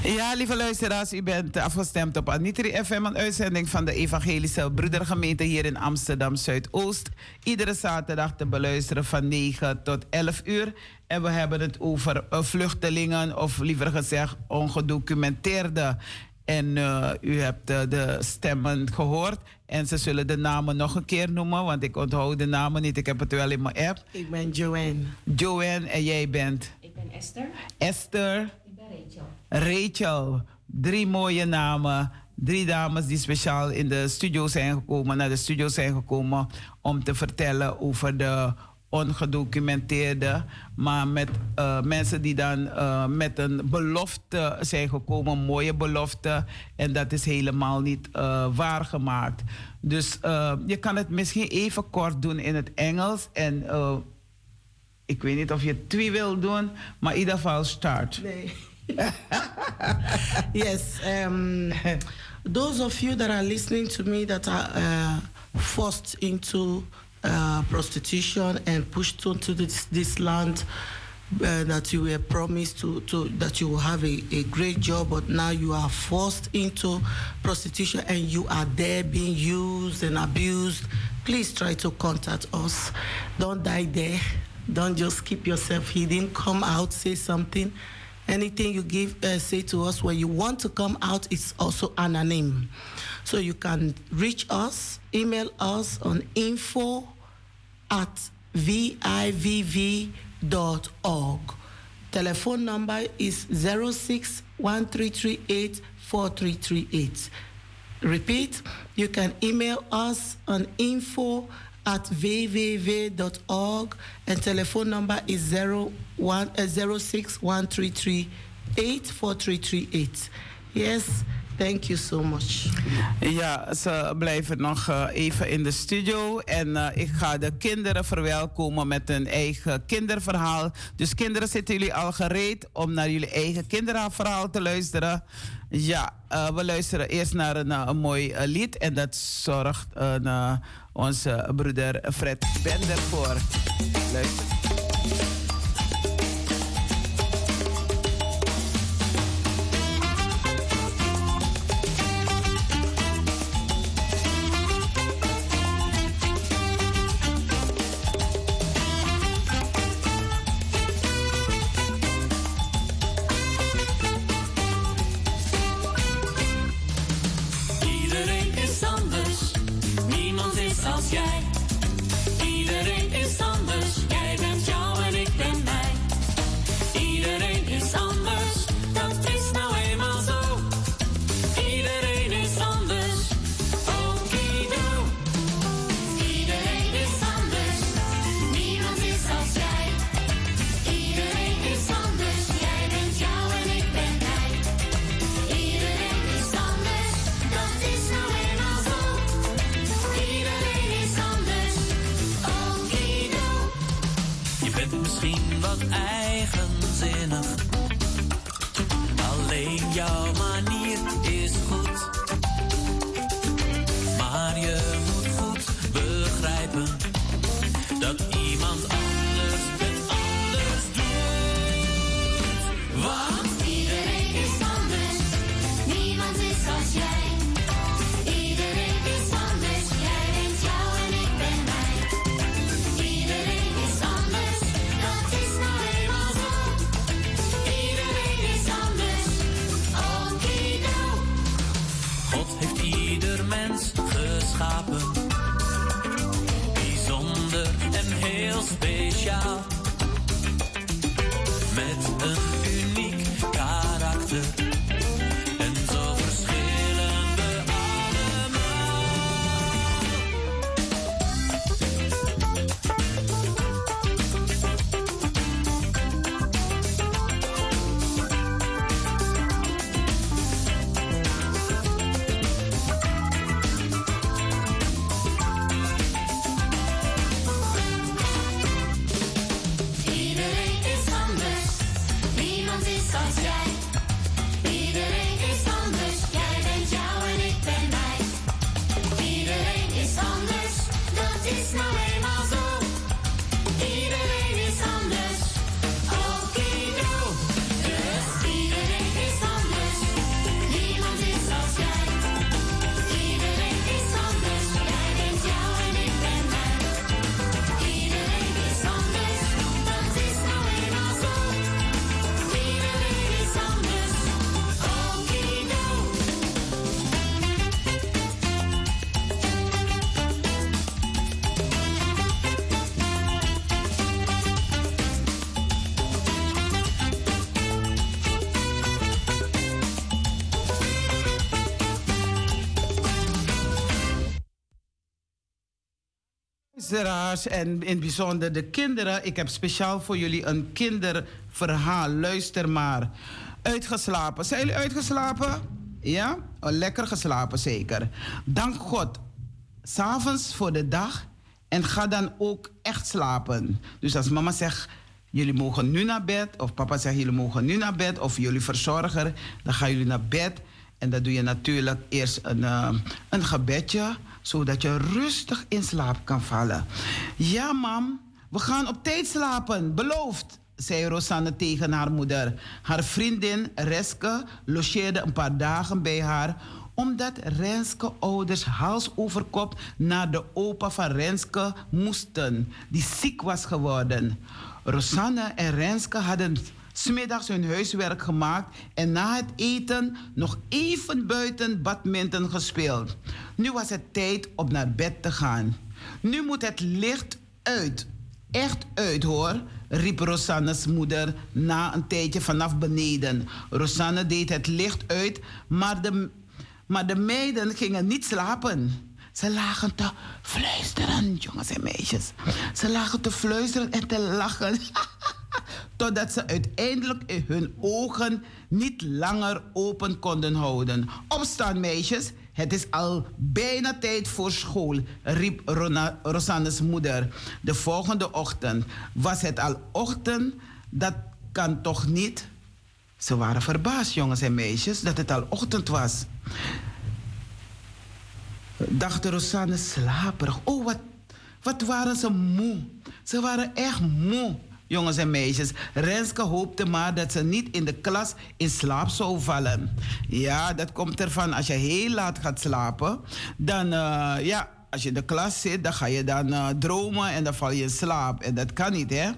Ja, lieve luisteraars, u bent afgestemd op Anitri FM, een uitzending van de Evangelische Broedergemeente hier in Amsterdam Zuidoost. Iedere zaterdag te beluisteren van 9 tot 11 uur. En we hebben het over vluchtelingen, of liever gezegd ongedocumenteerde. En uh, u hebt uh, de stemmen gehoord. En ze zullen de namen nog een keer noemen, want ik onthoud de namen niet. Ik heb het wel in mijn app. Ik ben Joanne. Joanne en jij bent? Ik ben Esther. Esther. Ik ben Rachel. Rachel. Drie mooie namen. Drie dames die speciaal in de studio zijn gekomen, naar de studio zijn gekomen om te vertellen over de ongedocumenteerde, maar met uh, mensen die dan uh, met een belofte zijn gekomen, een mooie belofte, en dat is helemaal niet uh, waargemaakt. Dus je kan het misschien even kort doen in het Engels en ik weet niet of je twee wil doen, maar in ieder geval start. Nee. [LAUGHS] yes. Um, those of you that are listening to me that are forced into uh, prostitution and pushed onto this, this land uh, that you were promised to, to that you will have a, a great job, but now you are forced into prostitution and you are there being used and abused. Please try to contact us. Don't die there. Don't just keep yourself hidden. Come out, say something. Anything you give, uh, say to us when you want to come out, it's also anonym. So you can reach us, email us on info at vivv.org. Telephone number is 0613384338. Repeat, you can email us on info at vvv.org and telephone number is 01, uh, 0613384338. Yes, Thank you so much. Ja, ze blijven nog uh, even in de studio. En uh, ik ga de kinderen verwelkomen met hun eigen kinderverhaal. Dus kinderen, zitten jullie al gereed om naar jullie eigen kinderverhaal te luisteren? Ja, uh, we luisteren eerst naar een, een mooi lied. En dat zorgt onze broeder Fred Bender voor. Luister. Luisteraars en in het bijzonder de kinderen. Ik heb speciaal voor jullie een kinderverhaal. Luister maar. Uitgeslapen. Zijn jullie uitgeslapen? Ja? Oh, lekker geslapen zeker. Dank God. S'avonds voor de dag. En ga dan ook echt slapen. Dus als mama zegt, jullie mogen nu naar bed. Of papa zegt, jullie mogen nu naar bed. Of jullie verzorger. Dan gaan jullie naar bed. En dan doe je natuurlijk eerst een, uh, een gebedje zodat je rustig in slaap kan vallen. Ja, mam, we gaan op tijd slapen, beloofd, zei Rosanne tegen haar moeder. Haar vriendin Reske logeerde een paar dagen bij haar omdat Renske ouders hals over kop naar de opa van Renske moesten, die ziek was geworden. Rosanne en Renske hadden smiddags hun huiswerk gemaakt en na het eten nog even buiten badminton gespeeld. Nu was het tijd om naar bed te gaan. Nu moet het licht uit. Echt uit hoor, riep Rosanne's moeder na een tijdje vanaf beneden. Rosanne deed het licht uit, maar de, maar de meiden gingen niet slapen. Ze lagen te fluisteren, jongens en meisjes. Ze lagen te fluisteren en te lachen. [LAUGHS] [LAUGHS] Totdat ze uiteindelijk hun ogen niet langer open konden houden. Opstaan, meisjes. Het is al bijna tijd voor school, riep Rona, Rosanne's moeder. De volgende ochtend was het al ochtend. Dat kan toch niet? Ze waren verbaasd, jongens en meisjes, dat het al ochtend was. Dacht Rosanne slaperig. Oh, wat, wat waren ze moe. Ze waren echt moe jongens en meisjes. Renske hoopte maar dat ze niet in de klas in slaap zou vallen. Ja, dat komt ervan. Als je heel laat gaat slapen, dan uh, ja. Als je in de klas zit, dan ga je dan uh, dromen en dan val je in slaap. En dat kan niet, hè?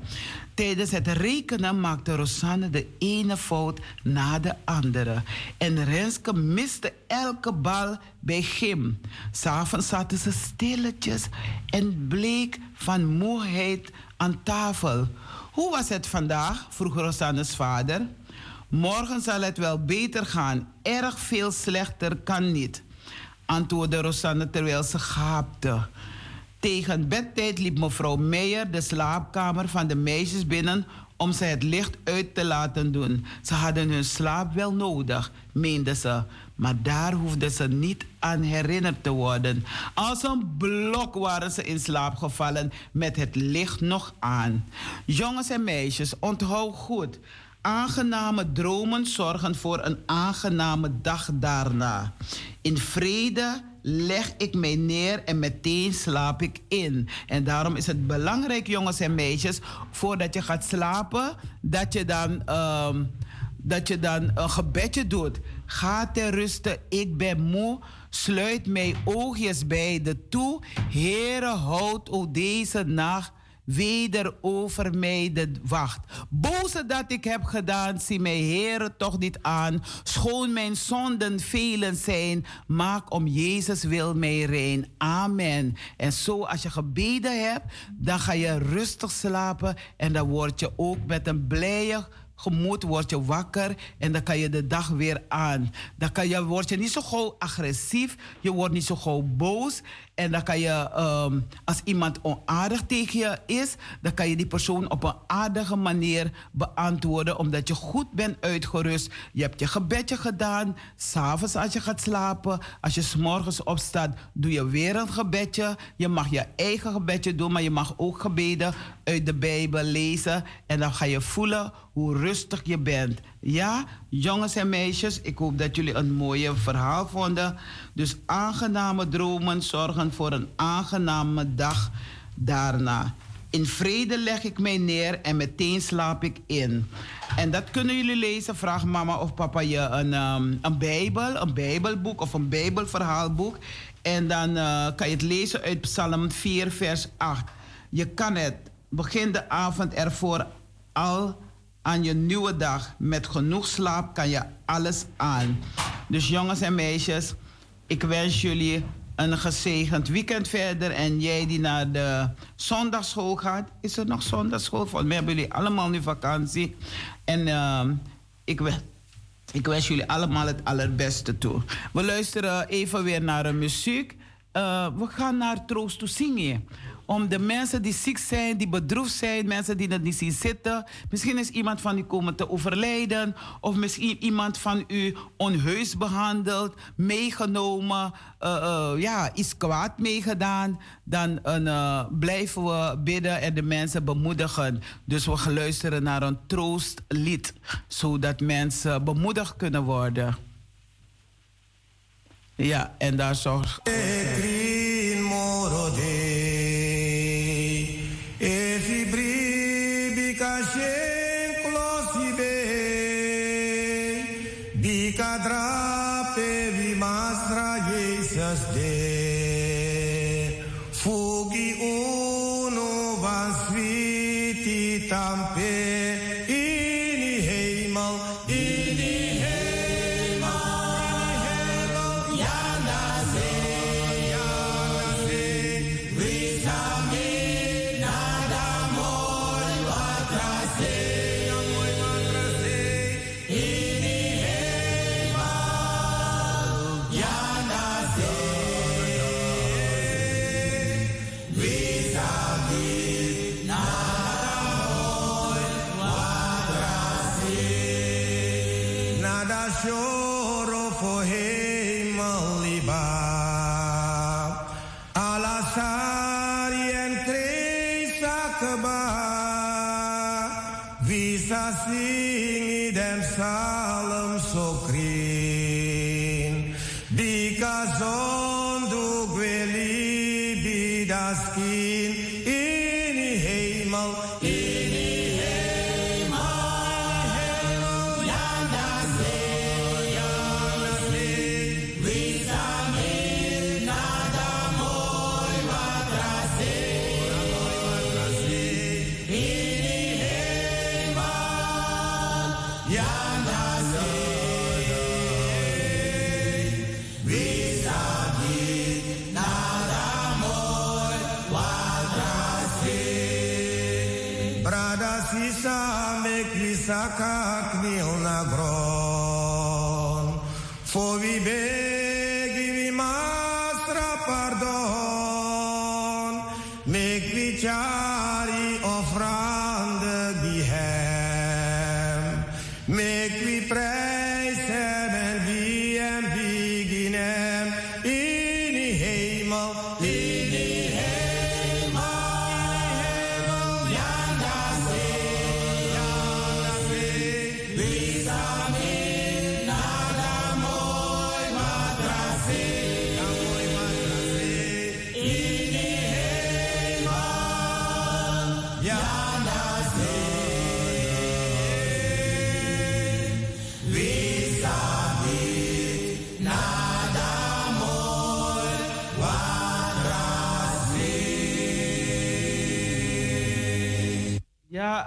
Tijdens het rekenen maakte Rosanne de ene fout na de andere. En Renske miste elke bal bij Gim. S'avonds zaten ze stilletjes en bleek van moeheid aan tafel. Hoe was het vandaag? vroeg Rosanne's vader. Morgen zal het wel beter gaan. Erg veel slechter kan niet, antwoordde Rosanne terwijl ze gaapte. Tegen bedtijd liep mevrouw Meijer de slaapkamer van de meisjes binnen om ze het licht uit te laten doen. Ze hadden hun slaap wel nodig, meende ze. Maar daar hoefden ze niet aan herinnerd te worden. Als een blok waren ze in slaap gevallen met het licht nog aan. Jongens en meisjes, onthoud goed. Aangename dromen zorgen voor een aangename dag daarna. In vrede leg ik mij neer en meteen slaap ik in. En daarom is het belangrijk, jongens en meisjes, voordat je gaat slapen, dat je dan, um, dat je dan een gebedje doet. Ga ter ruste, ik ben moe. Sluit mijn oogjes beide toe. Heere, houd o deze nacht weder over mij de wacht. Boze dat ik heb gedaan, zie mij Heere toch niet aan. Schoon mijn zonden velen zijn, maak om Jezus wil mij rein. Amen. En zo als je gebeden hebt, dan ga je rustig slapen en dan word je ook met een blije gemoed word je wakker en dan kan je de dag weer aan. Dan kan je, word je niet zo gauw agressief, je wordt niet zo gauw boos. En dan kan je, um, als iemand onaardig tegen je is, dan kan je die persoon op een aardige manier beantwoorden, omdat je goed bent uitgerust. Je hebt je gebedje gedaan, s'avonds als je gaat slapen. Als je s'morgens opstaat, doe je weer een gebedje. Je mag je eigen gebedje doen, maar je mag ook gebeden uit de Bijbel lezen. En dan ga je voelen hoe rustig je bent. Ja, jongens en meisjes, ik hoop dat jullie een mooie verhaal vonden. Dus aangename dromen zorgen voor een aangename dag daarna. In vrede leg ik mij neer en meteen slaap ik in. En dat kunnen jullie lezen. Vraag mama of papa je een, um, een Bijbel, een Bijbelboek of een Bijbelverhaalboek. En dan uh, kan je het lezen uit Psalm 4, vers 8. Je kan het begin de avond ervoor al aan je nieuwe dag. Met genoeg slaap kan je alles aan. Dus jongens en meisjes, ik wens jullie een gezegend weekend verder. En jij die naar de zondagschool gaat, is er nog zondagschool? Volgens mij hebben jullie allemaal nu vakantie. En uh, ik, ik wens jullie allemaal het allerbeste toe. We luisteren even weer naar de muziek. Uh, we gaan naar Troost to zingen. Om de mensen die ziek zijn, die bedroefd zijn, mensen die het niet zien zitten. Misschien is iemand van u komen te overlijden. Of misschien iemand van u onheus behandeld, meegenomen, uh, uh, ja, iets kwaad meegedaan. Dan uh, blijven we bidden en de mensen bemoedigen. Dus we luisteren naar een troostlied, zodat mensen bemoedigd kunnen worden. Ja, en daar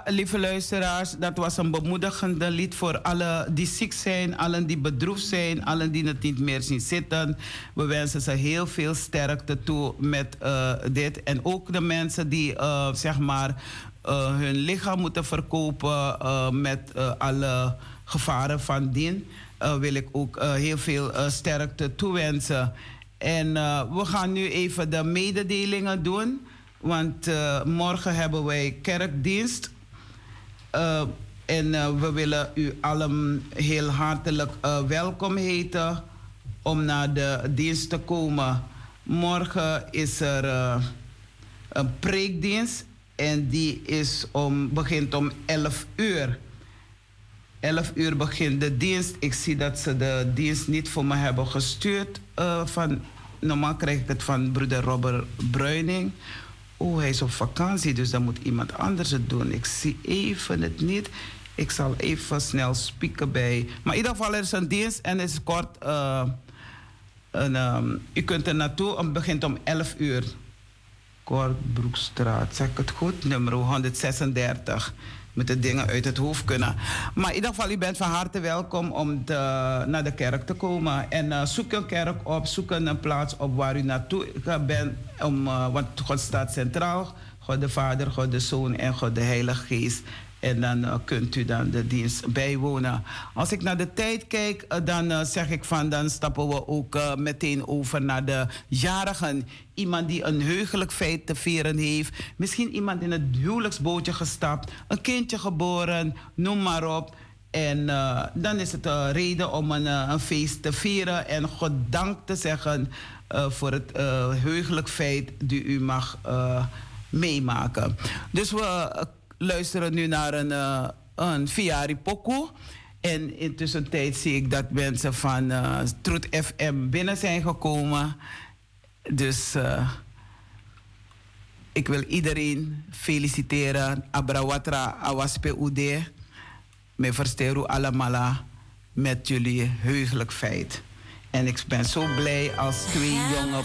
lieve luisteraars, dat was een bemoedigende lied voor alle die ziek zijn, allen die bedroefd zijn, allen die het niet meer zien zitten. We wensen ze heel veel sterkte toe met uh, dit. En ook de mensen die, uh, zeg maar, uh, hun lichaam moeten verkopen met alle gevaren van dien, wil ik ook heel veel sterkte toewensen. En we gaan nu even de mededelingen doen. Want morgen hebben wij kerkdienst. Uh, en uh, we willen u allen heel hartelijk uh, welkom heten om naar de dienst te komen. Morgen is er een preekdienst en die is om, begint om 11 uur. 11 uur begint de dienst. Ik zie dat ze de dienst niet voor me hebben gestuurd. van, normaal krijg ik het van broeder Robert Bruining. Oh, hij is op vakantie, dus dan moet iemand anders het doen. Ik zie even het niet. Ik zal even snel spieken bij. Maar in ieder geval, er is een dienst en is kort. Uh, een, um, u kunt er naartoe, het begint om 11 uur. Kortbroekstraat, zeg ik het goed? Nummer 136 met de dingen uit het hoofd kunnen. Maar in ieder geval, u bent van harte welkom om naar de kerk te komen. En uh, zoek een kerk op, zoek een plaats op waar u naartoe bent. Om, uh, want God staat centraal. God de Vader, God de Zoon en God de Heilige Geest. En dan uh, kunt u dan de dienst bijwonen. Als ik naar de tijd kijk, dan zeg ik van dan stappen we ook meteen over naar de jarigen. Iemand die een heugelijk feit te vieren heeft. Misschien iemand in het huwelijksbootje gestapt. Een kindje geboren, noem maar op. En dan is het een reden om een, een, feest te vieren. En God dank te zeggen voor het heugelijk feit die u mag meemaken. Dus we luisteren nu naar een, uh, een Fiari Poku. En intussen zie ik dat mensen van uh, Truth FM binnen zijn gekomen. Dus uh, ik wil iedereen feliciteren. Abrawatra Awaspe Ude. Me versteru allemaal met jullie heugelijk feit. En ik ben zo blij als twee jonge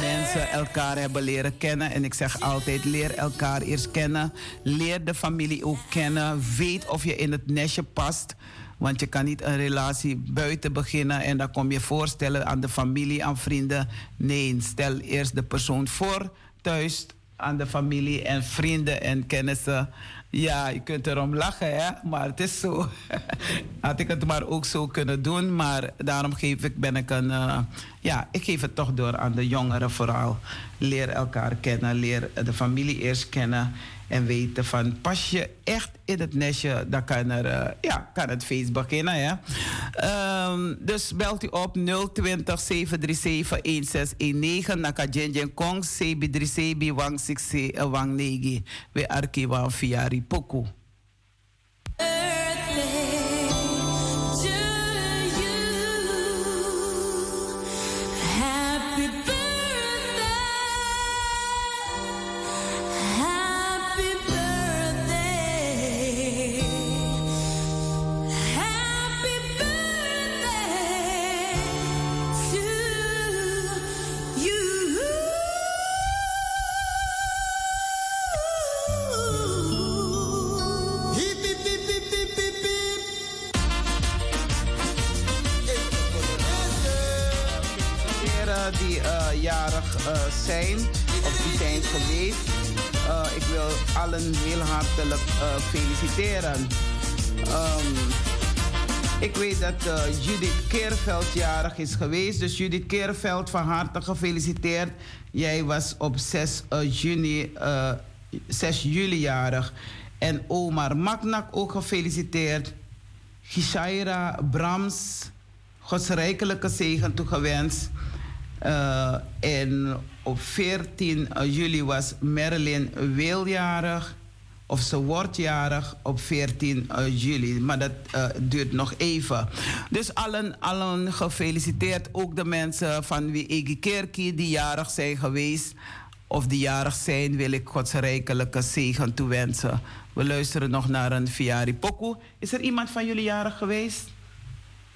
mensen elkaar hebben leren kennen. En ik zeg altijd, leer elkaar eerst kennen. Leer de familie ook kennen. Weet of je in het nestje past. Want je kan niet een relatie buiten beginnen en dan kom je voorstellen aan de familie, aan vrienden. Nee, stel eerst de persoon voor thuis aan de familie en vrienden en kennissen. Ja, je kunt erom lachen, hè? maar het is zo. [LAUGHS] Had ik het maar ook zo kunnen doen, maar daarom geef ik, ben ik een. Uh, ja, ik geef het toch door aan de jongeren vooral. Leer elkaar kennen, leer de familie eerst kennen. En weten van, pas je echt in het nestje, dan kan, er, uh, ja, kan het feest beginnen. Hè? Um, dus belt u op 020 737 1619. Naka Kong, CB3CB, Wang 6 Wang 9. We arkiva via Ripoku. Um, ik weet dat uh, Judith Keerveld jarig is geweest. Dus Judith Keerveld, van harte gefeliciteerd. Jij was op 6, juni, 6 juli jarig. En Omar Maknak ook gefeliciteerd. Gishaira Brams, godsrijkelijke zegen toegewenst. En op 14 juli was Marilyn Weeljarig. Of ze wordt jarig op 14 juli. Maar dat uh, duurt nog even. Dus allen, allen gefeliciteerd. Ook de mensen van wie Kerkie die jarig zijn geweest. Of die jarig zijn, wil ik Gods rijkelijke zegen toewensen. We luisteren nog naar een Fiari Poku. Is er iemand van jullie jarig geweest?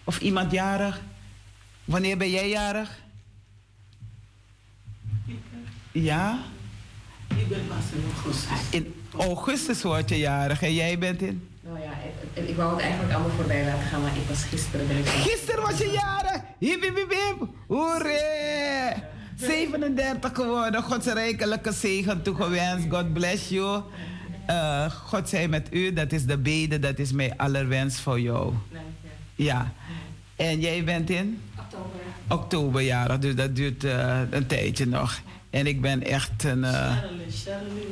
Of iemand jarig? Wanneer ben jij jarig? Ja? Ik ben pas in augustus. In augustus word je jarig en jij bent in? Nou ja, ik, ik wou het eigenlijk allemaal voorbij laten gaan, maar ik was gisteren ben ik... Gisteren was je jarig! Hip, hip, hip, hip! Hoeré! 37 geworden. God zijn rijkelijke zegen toegewenst. God bless you. Uh, God zij met u. Dat is de bede. Dat is mijn allerwens voor jou. Ja. En jij bent in? Oktober. Oktober jarig. Dus dat duurt uh, een tijdje nog. En ik ben echt een. Uh...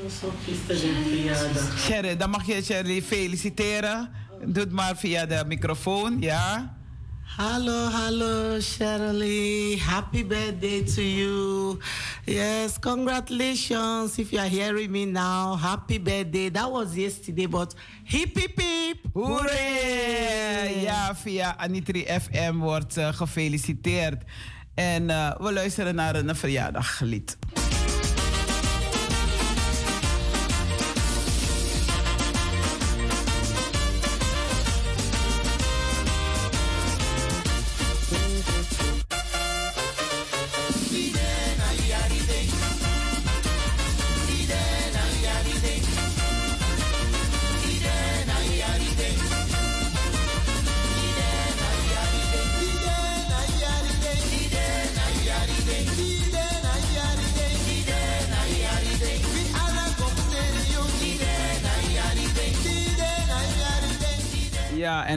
Was gisteren verjaardag. Shirley, dan mag je Shirley feliciteren. Doe het maar via de microfoon, ja? Hallo, hallo, Shirley. Happy birthday to you. Yes, congratulations if you are hearing me now. Happy birthday. That was yesterday, but hip hip hip. Hoeré! Ja, via Anitri FM wordt uh, gefeliciteerd. En uh, we luisteren naar een verjaardaglied.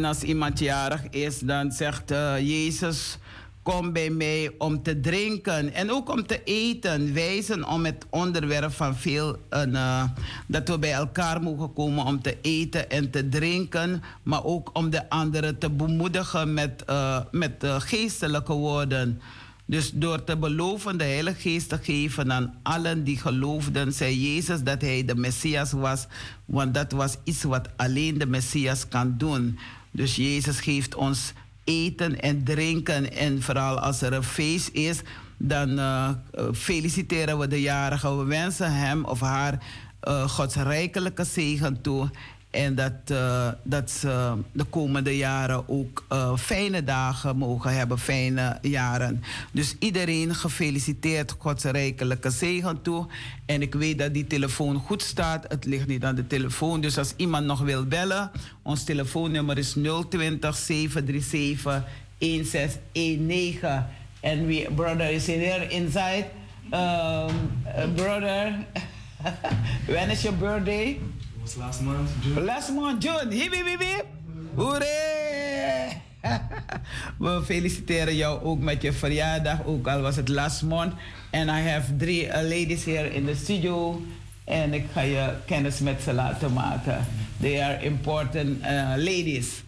Als iemand jarig is, dan zegt uh, Jezus: Kom bij mij om te drinken en ook om te eten. Wijzen om het onderwerp van veel. Uh, dat we bij elkaar mogen komen om te eten en te drinken. Maar ook om de anderen te bemoedigen met, uh, met geestelijke woorden. Dus door te beloven de Heilige Geest te geven aan allen die geloofden, zei Jezus dat hij de Messias was. Want dat was iets wat alleen de Messias kan doen. Dus Jezus geeft ons eten en drinken. En vooral als er een feest is, dan uh, feliciteren we de jarige. We wensen hem of haar uh, Gods rijkelijke zegen toe. En dat, uh, dat ze de komende jaren ook uh, fijne dagen mogen hebben, fijne jaren. Dus iedereen gefeliciteerd, Gods rijkelijke zegen toe. En ik weet dat die telefoon goed staat. Het ligt niet aan de telefoon. Dus als iemand nog wil bellen, ons telefoonnummer is 020 737 1619. En we, brother is there inside. Um, brother, [LAUGHS] when is your birthday? Last month, June. Last month, June. Hip, hip, hip! We feliciteren jou ook met je verjaardag, ook al was het last month. And I have three ladies here in the studio. En ik ga je kennis met ze laten maken. They are important uh, ladies.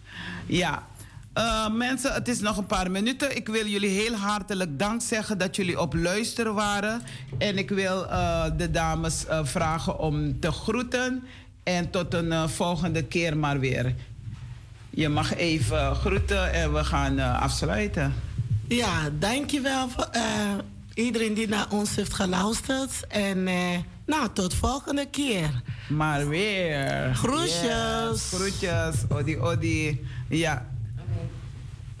Ja. Uh, mensen, het is nog een paar minuten. Ik wil jullie heel hartelijk dank zeggen dat jullie op luister waren. En ik wil uh, de dames vragen om te groeten. En tot een uh, volgende keer maar weer. Je mag even groeten en we gaan uh, afsluiten. Ja, dankjewel voor uh, iedereen die naar ons heeft geluisterd. En nou, tot volgende keer. Maar weer. Groetjes. Yes, groetjes. Odi, odi. Ja.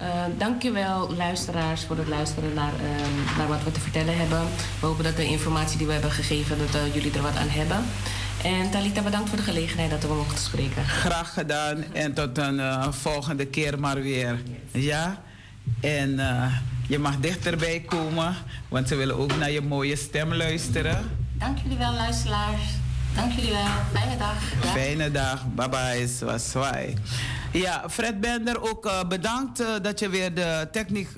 Uh, dankjewel luisteraars voor het luisteren naar, uh, naar wat we te vertellen hebben. We hopen dat de informatie die we hebben gegeven, dat uh, jullie er wat aan hebben. En Talita, bedankt voor de gelegenheid dat we mochten spreken. Graag gedaan en tot een uh, volgende keer maar weer. Ja? En uh, je mag dichterbij komen, want ze willen ook naar je mooie stem luisteren. Dank jullie wel, luisteraars. Dank jullie wel. Fijne dag. Ja? Fijne dag. Bye bye. Swaswai. Ja, Fred Bender, ook uh, bedankt dat je weer de techniek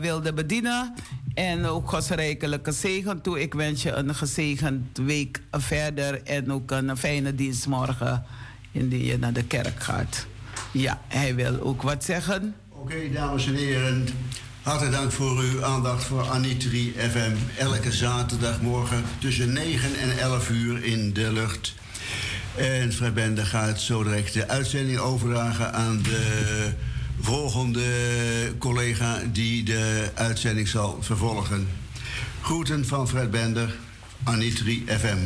wilde bedienen. En ook Gods rijkelijke zegen toe. Ik wens je een gezegend week verder. En ook een fijne dienst morgen. Indien je naar de kerk gaat. Ja, hij wil ook wat zeggen. Oké, okay, dames en heren. Hartelijk dank voor uw aandacht voor Anitri FM. Elke zaterdagmorgen tussen 9 en 11 uur in de lucht. En Fred Bender gaat zo direct de uitzending overdragen aan de volgende collega die de uitzending zal vervolgen. Groeten van Fred Bender, Anitri FM.